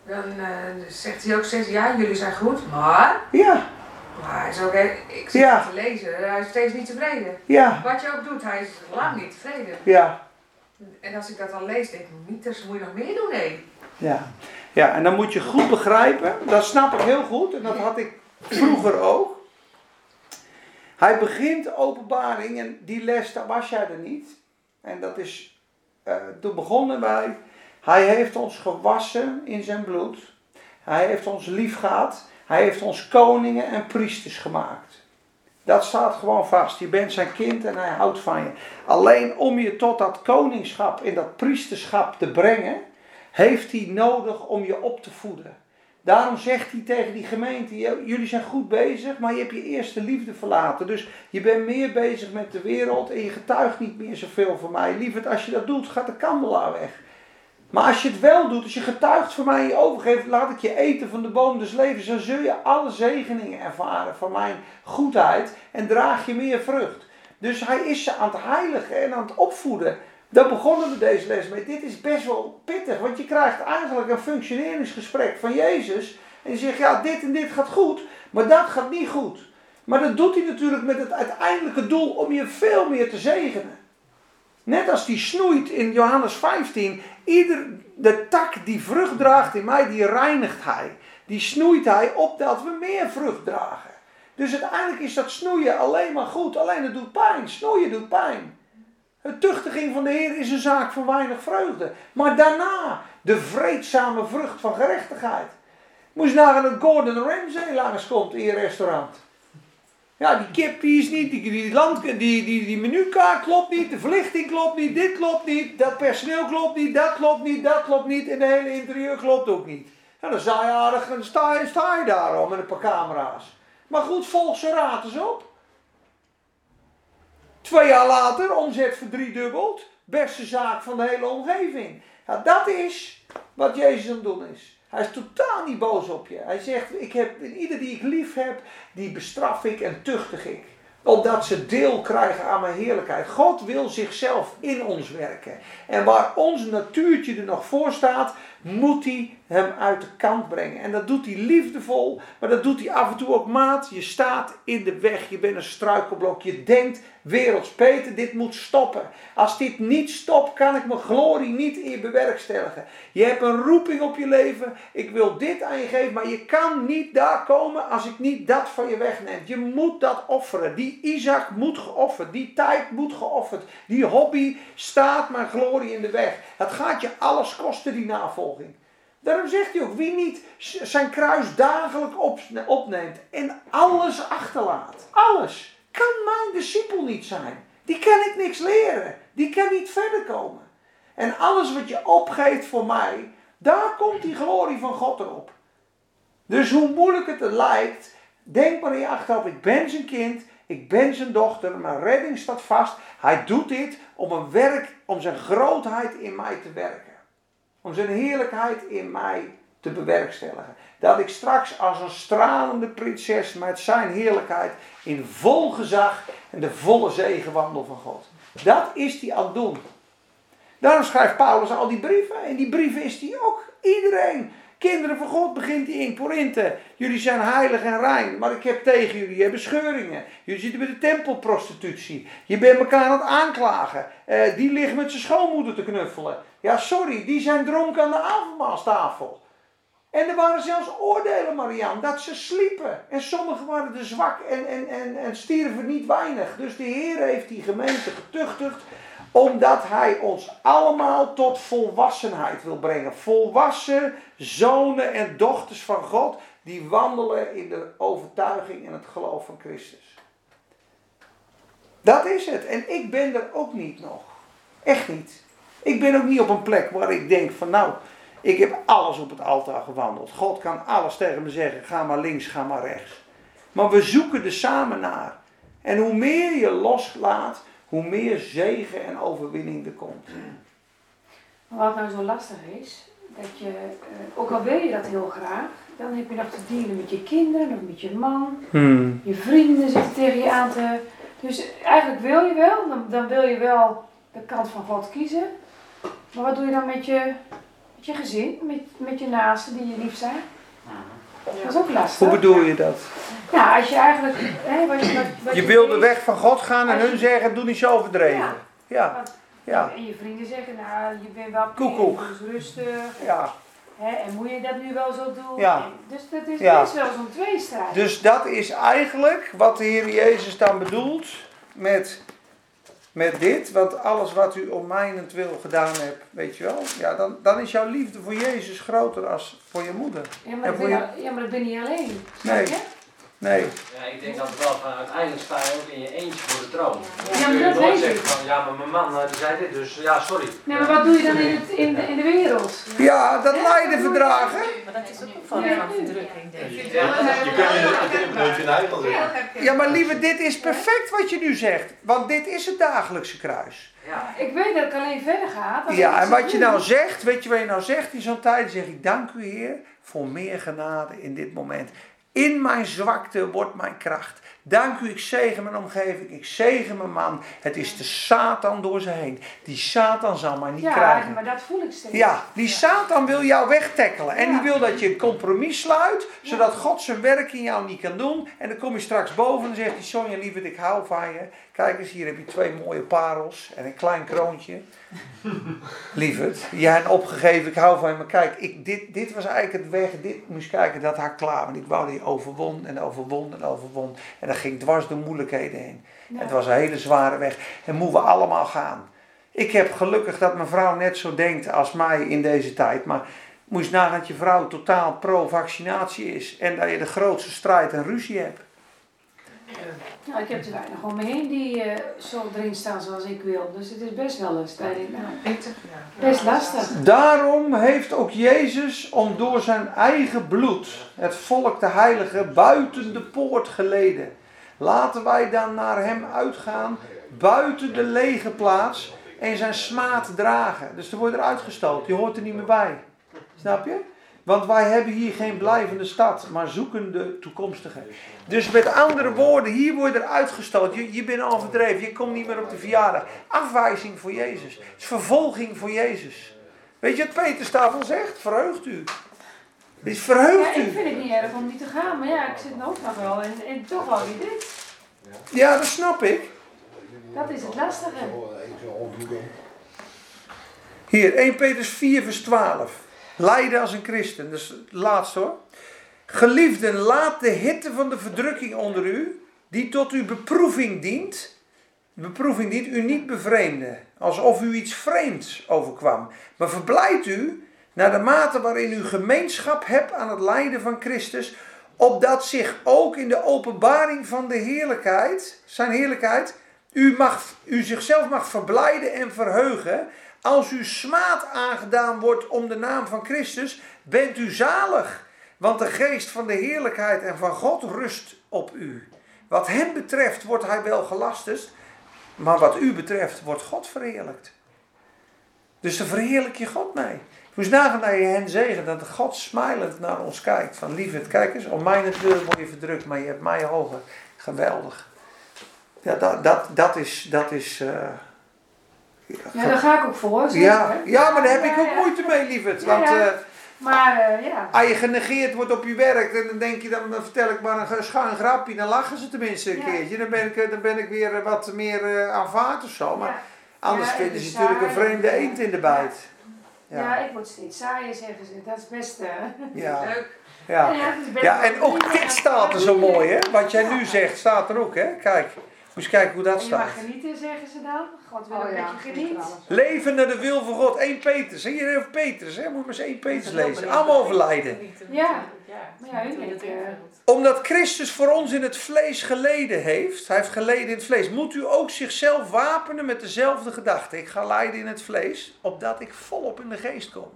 Dan uh, zegt hij ook steeds, ja, jullie zijn goed, maar... Ja. Maar hij is ook, ik zit ja. te lezen, hij is steeds niet tevreden. Ja. Wat je ook doet, hij is lang niet tevreden. Ja. En als ik dat dan lees, denk ik, niet, dus moet je nog meer doen, nee. Ja. Ja, en dan moet je goed begrijpen, dat snap ik heel goed, en dat had ik vroeger ook. Hij begint openbaring en die les, daar was jij er niet. En dat is, uh, toen begonnen wij, hij heeft ons gewassen in zijn bloed. Hij heeft ons lief gehad. Hij heeft ons koningen en priesters gemaakt. Dat staat gewoon vast. Je bent zijn kind en hij houdt van je. Alleen om je tot dat koningschap en dat priesterschap te brengen, heeft hij nodig om je op te voeden. Daarom zegt hij tegen die gemeente: Jullie zijn goed bezig, maar je hebt je eerste liefde verlaten. Dus je bent meer bezig met de wereld en je getuigt niet meer zoveel van mij. Lieverd, als je dat doet, gaat de kandelaar weg. Maar als je het wel doet, als je getuigt van mij en je overgeeft, laat ik je eten van de boom des levens, dan zul je alle zegeningen ervaren van mijn goedheid en draag je meer vrucht. Dus hij is ze aan het heiligen en aan het opvoeden. Daar begonnen we deze les mee. Dit is best wel pittig, want je krijgt eigenlijk een functioneringsgesprek van Jezus. En je zegt, ja, dit en dit gaat goed, maar dat gaat niet goed. Maar dat doet hij natuurlijk met het uiteindelijke doel om je veel meer te zegenen. Net als die snoeit in Johannes 15. Ieder, de tak die vrucht draagt in mij, die reinigt hij. Die snoeit hij opdat we meer vrucht dragen. Dus uiteindelijk is dat snoeien alleen maar goed. Alleen het doet pijn. Snoeien doet pijn. Het tuchtiging van de Heer is een zaak van weinig vreugde. Maar daarna de vreedzame vrucht van gerechtigheid. Moest naar een Gordon Ramsay langskomt in je restaurant. Ja, die kip die is niet, die, die, land, die, die, die menukaart klopt niet, de verlichting klopt niet, dit klopt niet, dat personeel klopt niet, dat klopt niet, dat klopt niet en de hele interieur klopt ook niet. En dan sta je aardig en sta sta je daar al met een paar camera's. Maar goed, volg zijn raad eens op. Twee jaar later, omzet verdriedubbeld. Beste zaak van de hele omgeving. Dat is wat Jezus aan het doen is. Hij is totaal niet boos op je. Hij zegt, ik heb, ieder die ik lief heb, die bestraf ik en tuchtig ik opdat ze deel krijgen aan mijn heerlijkheid. God wil zichzelf in ons werken. En waar ons natuurtje er nog voor staat, moet hij hem uit de kant brengen. En dat doet hij liefdevol, maar dat doet hij af en toe ook maat. Je staat in de weg, je bent een struikelblok. Je denkt, werelds Peter, dit moet stoppen. Als dit niet stopt, kan ik mijn glorie niet in je bewerkstelligen. Je hebt een roeping op je leven. Ik wil dit aan je geven, maar je kan niet daar komen als ik niet dat van je wegneem. Je moet dat offeren. Die Isaac moet geofferd. Die tijd moet geofferd. Die hobby staat mijn glorie in de weg. Het gaat je alles kosten, die navolging. Daarom zegt hij ook, wie niet zijn kruis dagelijks opneemt en alles achterlaat. Alles kan mijn discipel niet zijn. Die kan ik niks leren. Die kan niet verder komen. En alles wat je opgeeft voor mij, daar komt die glorie van God erop. Dus hoe moeilijk het er lijkt, denk maar in je achterhoofd, ik ben zijn kind, ik ben zijn dochter, mijn redding staat vast. Hij doet dit om een werk, om zijn grootheid in mij te werken. Om zijn heerlijkheid in mij te bewerkstelligen. Dat ik straks als een stralende prinses met zijn heerlijkheid in vol gezag en de volle zegen wandel van God. Dat is hij aan doen. Daarom schrijft Paulus al die brieven. En die brieven is hij ook iedereen. Kinderen van God begint hij in Korinthe. Jullie zijn heilig en rein, maar ik heb tegen jullie, hebt scheuringen. Jullie zitten bij de tempelprostitutie. Je bent elkaar aan het aanklagen. Uh, die ligt met zijn schoonmoeder te knuffelen. Ja, sorry, die zijn dronken aan de avondmaalstafel. En er waren zelfs oordelen, Marianne, dat ze sliepen. En sommigen waren er zwak en, en, en, en stierven niet weinig. Dus de Heer heeft die gemeente getuchtigd, omdat Hij ons allemaal tot volwassenheid wil brengen. Volwassen zonen en dochters van God, die wandelen in de overtuiging en het geloof van Christus. Dat is het. En ik ben er ook niet nog. Echt niet. Ik ben ook niet op een plek waar ik denk van nou, ik heb alles op het altaar gewandeld. God kan alles tegen me zeggen, ga maar links, ga maar rechts. Maar we zoeken er samen naar. En hoe meer je loslaat, hoe meer zegen en overwinning er komt. Wat nou zo lastig is, dat je, eh, ook al wil je dat heel graag, dan heb je nog te dealen met je kinderen, of met je man. Hmm. Je vrienden zitten tegen je aan te. Dus eigenlijk wil je wel, dan, dan wil je wel de kant van God kiezen. Maar wat doe je dan met je, met je gezin, met, met je naasten die je lief zijn? Dat is ook lastig. Hoe bedoel je dat? Ja, als je eigenlijk. Hè, wat je, wat, je, wil de weg van God gaan en hun zeggen: doe niet zo overdreven. Ja. ja. ja. En je vrienden zeggen: nou, je bent wel Koekoek. dus rustig. Ja. Hè, en moet je dat nu wel zo doen? Ja. dus dat is ja. best wel zo'n tweestrijd. Dus dat is eigenlijk wat de Heer Jezus dan bedoelt met met dit, want alles wat u om wil gedaan hebt, weet je wel, ja, dan, dan is jouw liefde voor Jezus groter als voor je moeder. Ja, maar, voor je... ja, maar dat ben je alleen. Nee. Nee. Ja, ik denk dat wel van uiteindelijk sta je ook in je eentje voor de troon. Ja, maar dat weet zeggen van ja, maar mijn man eh, die zei dit, dus ja, sorry. Nee, maar wat doe je dan in, het, in, de, in de wereld? Ja, dat lijden verdragen. Maar dat is ook een vorm van verdrukking, denk ik. Ja, je kunt je een eikel zeggen. Ja, maar lieve, dit is perfect wat je nu zegt. Want dit is het dagelijkse kruis. Ja, ik weet dat ik alleen verder ga. Ja, en wat je nou zegt, weet je wat je nou zegt in zo'n tijd? zeg ik, dank u Heer voor meer genade in dit moment. In mijn zwakte wordt mijn kracht. Dank u, ik zegen mijn omgeving, ik zegen mijn man. Het is de Satan door ze heen. Die Satan zal mij niet ja, krijgen. Ja, maar dat voel ik steeds. Ja, die Satan wil jou wegtackelen. En die wil dat je een compromis sluit, zodat God zijn werk in jou niet kan doen. En dan kom je straks boven en dan zegt hij, Sonja lieverd, ik hou van je. Kijk eens, hier heb je twee mooie parels en een klein kroontje. lieverd, jij hebt opgegeven, ik hou van je. Maar kijk, ik, dit, dit was eigenlijk het weg, dit moest kijken, dat had klaar. Want ik wou die overwon en overwon en overwon. En ging dwars de moeilijkheden heen. Het was een hele zware weg. En moeten we allemaal gaan. Ik heb gelukkig dat mijn vrouw net zo denkt als mij in deze tijd. Maar moet je nagaan dat je vrouw totaal pro-vaccinatie is. En dat je de grootste strijd en ruzie hebt. Nou, ik heb er weinig om me heen die uh, zo erin staan zoals ik wil. Dus het is best wel een strijd. Nou, best lastig. Daarom heeft ook Jezus om door zijn eigen bloed het volk de heilige buiten de poort geleden. Laten wij dan naar hem uitgaan, buiten de lege plaats en zijn smaad dragen. Dus er wordt er uitgestoten, je hoort er niet meer bij. Snap je? Want wij hebben hier geen blijvende stad, maar zoeken de toekomstige. Dus met andere woorden, hier word je er uitgestoten. Je, je bent al verdreven, je komt niet meer op de verjaardag. Afwijzing voor Jezus. Het is vervolging voor Jezus. Weet je wat Peter zegt? Verheugt u. Is verheugt u. Ja, ik vind het niet erg om niet te gaan, maar ja, ik zit nog nog wel en, en toch wel weer dit. Ja, dat snap ik. Dat is het lastige. Hier, 1 Petrus 4 vers 12. Lijden als een christen. Dat is het laatste hoor. Geliefden, laat de hitte van de verdrukking onder u, die tot uw beproeving dient, beproeving dient, u niet bevreemden. Alsof u iets vreemds overkwam. Maar verblijd u naar de mate waarin u gemeenschap hebt aan het lijden van Christus, opdat zich ook in de openbaring van de heerlijkheid, zijn heerlijkheid, u, mag, u zichzelf mag verblijden en verheugen als u smaad aangedaan wordt om de naam van Christus, bent u zalig. Want de geest van de heerlijkheid en van God rust op u. Wat hem betreft wordt hij wel gelasterd, maar wat u betreft wordt God verheerlijkt. Dus dan verheerlijk je God mee. Moest nagaan naar je hen zegen, dat God smilend naar ons kijkt. Van liefheid, kijk eens, om mijn deur word je verdrukt, maar je hebt mij hoger. Geweldig. Ja, dat, dat, dat is, dat is uh, ja, daar ga ik ook voor. ja, ja, maar daar heb ik ook moeite mee, lieverd. Want uh, maar, uh, ja. als je genegeerd wordt op je werk, dan denk je, dan vertel ik maar een schuin grapje, dan lachen ze tenminste een keertje. Dan ben, ik, dan ben ik weer wat meer uh, aanvaard of zo. Maar anders vinden ze natuurlijk een vreemde eend in de bijt. Ja. ik word steeds saaier, zeggen ze. Dat is best ja. leuk. Ja. Ja, en ook dit staat er zo mooi, hè? Wat jij nu zegt, staat er ook, hè? Kijk. Moet je kijken hoe dat staat. Je mag genieten, zeggen ze dan. God wil oh, dat je geniet. Leven naar de wil van God. 1 Petrus. Zeg je over Petrus, hè? Moet maar eens 1 Petrus lezen. Allemaal over lijden. Ja. Maar ja. Omdat Christus voor ons in het vlees geleden heeft. Hij heeft geleden in het vlees. Moet u ook zichzelf wapenen met dezelfde gedachte. Ik ga lijden in het vlees. Opdat ik volop in de geest kom.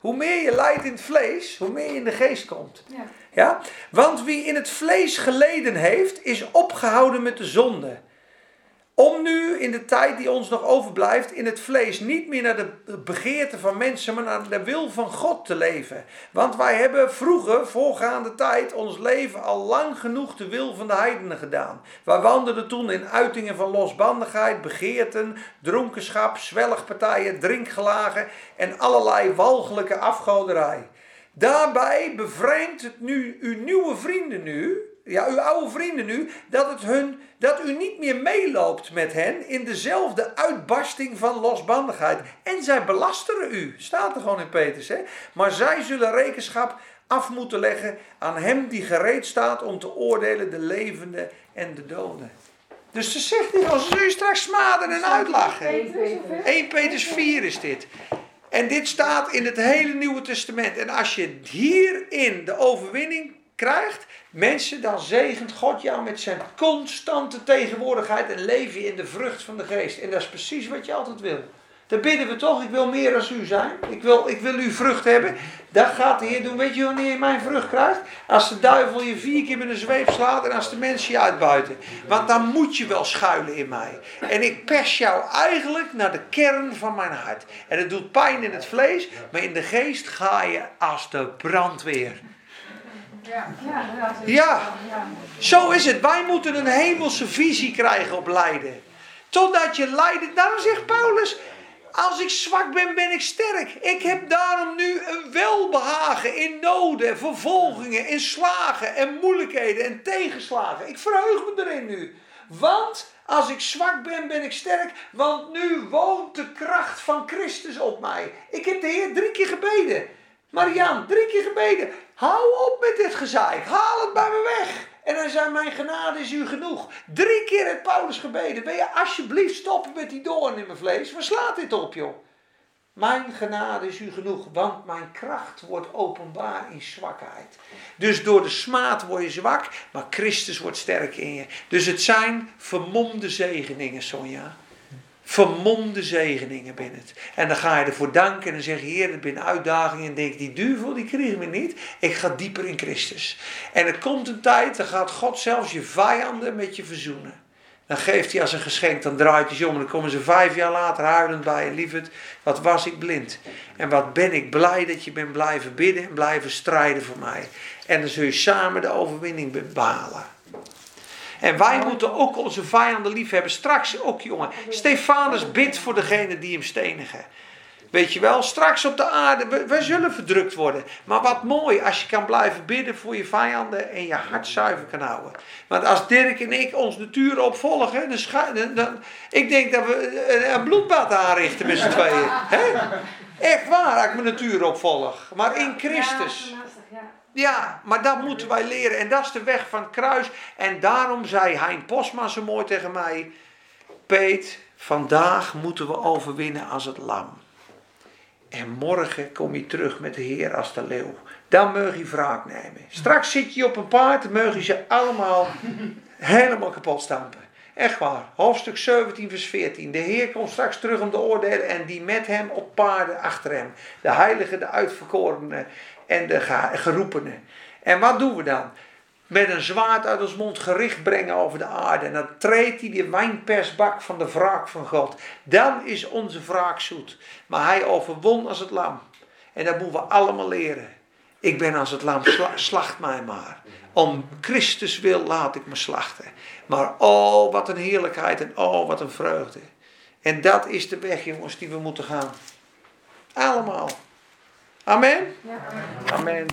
Hoe meer je lijdt in het vlees, hoe meer je in de geest komt. Ja. ja. Want wie in het vlees geleden heeft, is opgehouden met de zonde. Om nu in de tijd die ons nog overblijft in het vlees niet meer naar de begeerte van mensen, maar naar de wil van God te leven. Want wij hebben vroeger, voorgaande tijd, ons leven al lang genoeg de wil van de heidenen gedaan. Wij wandelden toen in uitingen van losbandigheid, begeerten, dronkenschap, zwelgpartijen, drinkgelagen en allerlei walgelijke afgoderij. Daarbij bevreemdt het nu uw nieuwe vrienden nu, ja, uw oude vrienden nu, dat, het hun, dat u niet meer meeloopt met hen in dezelfde uitbarsting van losbandigheid. En zij belasteren u, staat er gewoon in Peters. Hè? Maar zij zullen rekenschap af moeten leggen aan hem die gereed staat om te oordelen de levenden en de doden. Dus ze zegt niet, als u straks smaden en uitlachen. 1 Peters 4 is dit. En dit staat in het hele Nieuwe Testament. En als je hierin de overwinning krijgt, mensen, dan zegent God jou met zijn constante tegenwoordigheid en leef je in de vrucht van de geest. En dat is precies wat je altijd wil. Dan bidden we toch, ik wil meer als u zijn. Ik wil, ik wil uw vrucht hebben. Dat gaat de Heer doen. Weet je wanneer je mijn vrucht krijgt? Als de duivel je vier keer met een zweep slaat en als de mensen je uitbuiten. Want dan moet je wel schuilen in mij. En ik pers jou eigenlijk naar de kern van mijn hart. En het doet pijn in het vlees, maar in de geest ga je als de brandweer. Ja, zo is het. Wij moeten een hemelse visie krijgen op lijden. Totdat je lijden. Daarom zegt Paulus: Als ik zwak ben, ben ik sterk. Ik heb daarom nu een welbehagen in noden, vervolgingen, in slagen en moeilijkheden en tegenslagen. Ik verheug me erin nu. Want als ik zwak ben, ben ik sterk. Want nu woont de kracht van Christus op mij. Ik heb de Heer drie keer gebeden. Marian, drie keer gebeden. Hou op met dit gezeik. Haal het bij me weg. En hij zei, mijn genade is u genoeg. Drie keer heeft Paulus gebeden. Wil je alsjeblieft stoppen met die doorn in mijn vlees? Waar slaat dit op, joh? Mijn genade is u genoeg, want mijn kracht wordt openbaar in zwakheid. Dus door de smaad word je zwak, maar Christus wordt sterk in je. Dus het zijn vermomde zegeningen, Sonja. Vermomde zegeningen binnen het. En dan ga je ervoor danken en dan zeg je, Heer, het ben uitdaging. En denk, die duivel, die kreeg me niet. Ik ga dieper in Christus. En er komt een tijd, dan gaat God zelfs je vijanden met je verzoenen. Dan geeft hij als een geschenk, dan draait hij zich om. En dan komen ze vijf jaar later huilend bij je. Lieverd, wat was ik blind. En wat ben ik blij dat je bent blijven bidden en blijven strijden voor mij. En dan zul je samen de overwinning bepalen. En wij moeten ook onze vijanden lief hebben. Straks ook, jongen. Stefanus bidt voor degene die hem stenigen. Weet je wel, straks op de aarde, we, zullen verdrukt worden. Maar wat mooi als je kan blijven bidden voor je vijanden en je hart zuiver kan houden. Want als Dirk en ik ons natuur opvolgen, dan, dan, ik denk dat we een, een bloedbad aanrichten met z'n tweeën. He? Echt waar, als ik mijn natuur opvolg. Maar in Christus. Ja, maar dat moeten wij leren. En dat is de weg van het kruis. En daarom zei Hein Posma zo mooi tegen mij: Peet, vandaag moeten we overwinnen als het lam. En morgen kom je terug met de Heer als de leeuw. Dan mag je wraak nemen. Straks zit je op een paard, dan mag je ze allemaal helemaal kapot stampen. Echt waar. Hoofdstuk 17, vers 14. De Heer komt straks terug om te oordelen en die met hem op paarden achter hem. De heiligen, de uitverkorenen en de geroepenen. En wat doen we dan? Met een zwaard uit ons mond gericht brengen over de aarde. En dan treedt hij de wijnpersbak van de wraak van God. Dan is onze wraak zoet. Maar hij overwon als het lam. En dat moeten we allemaal leren. Ik ben als het lam, slacht mij maar. Om Christus wil laat ik me slachten. Maar oh, wat een heerlijkheid en oh, wat een vreugde. En dat is de weg, jongens, die we moeten gaan. Allemaal. Amen? Ja. Amen.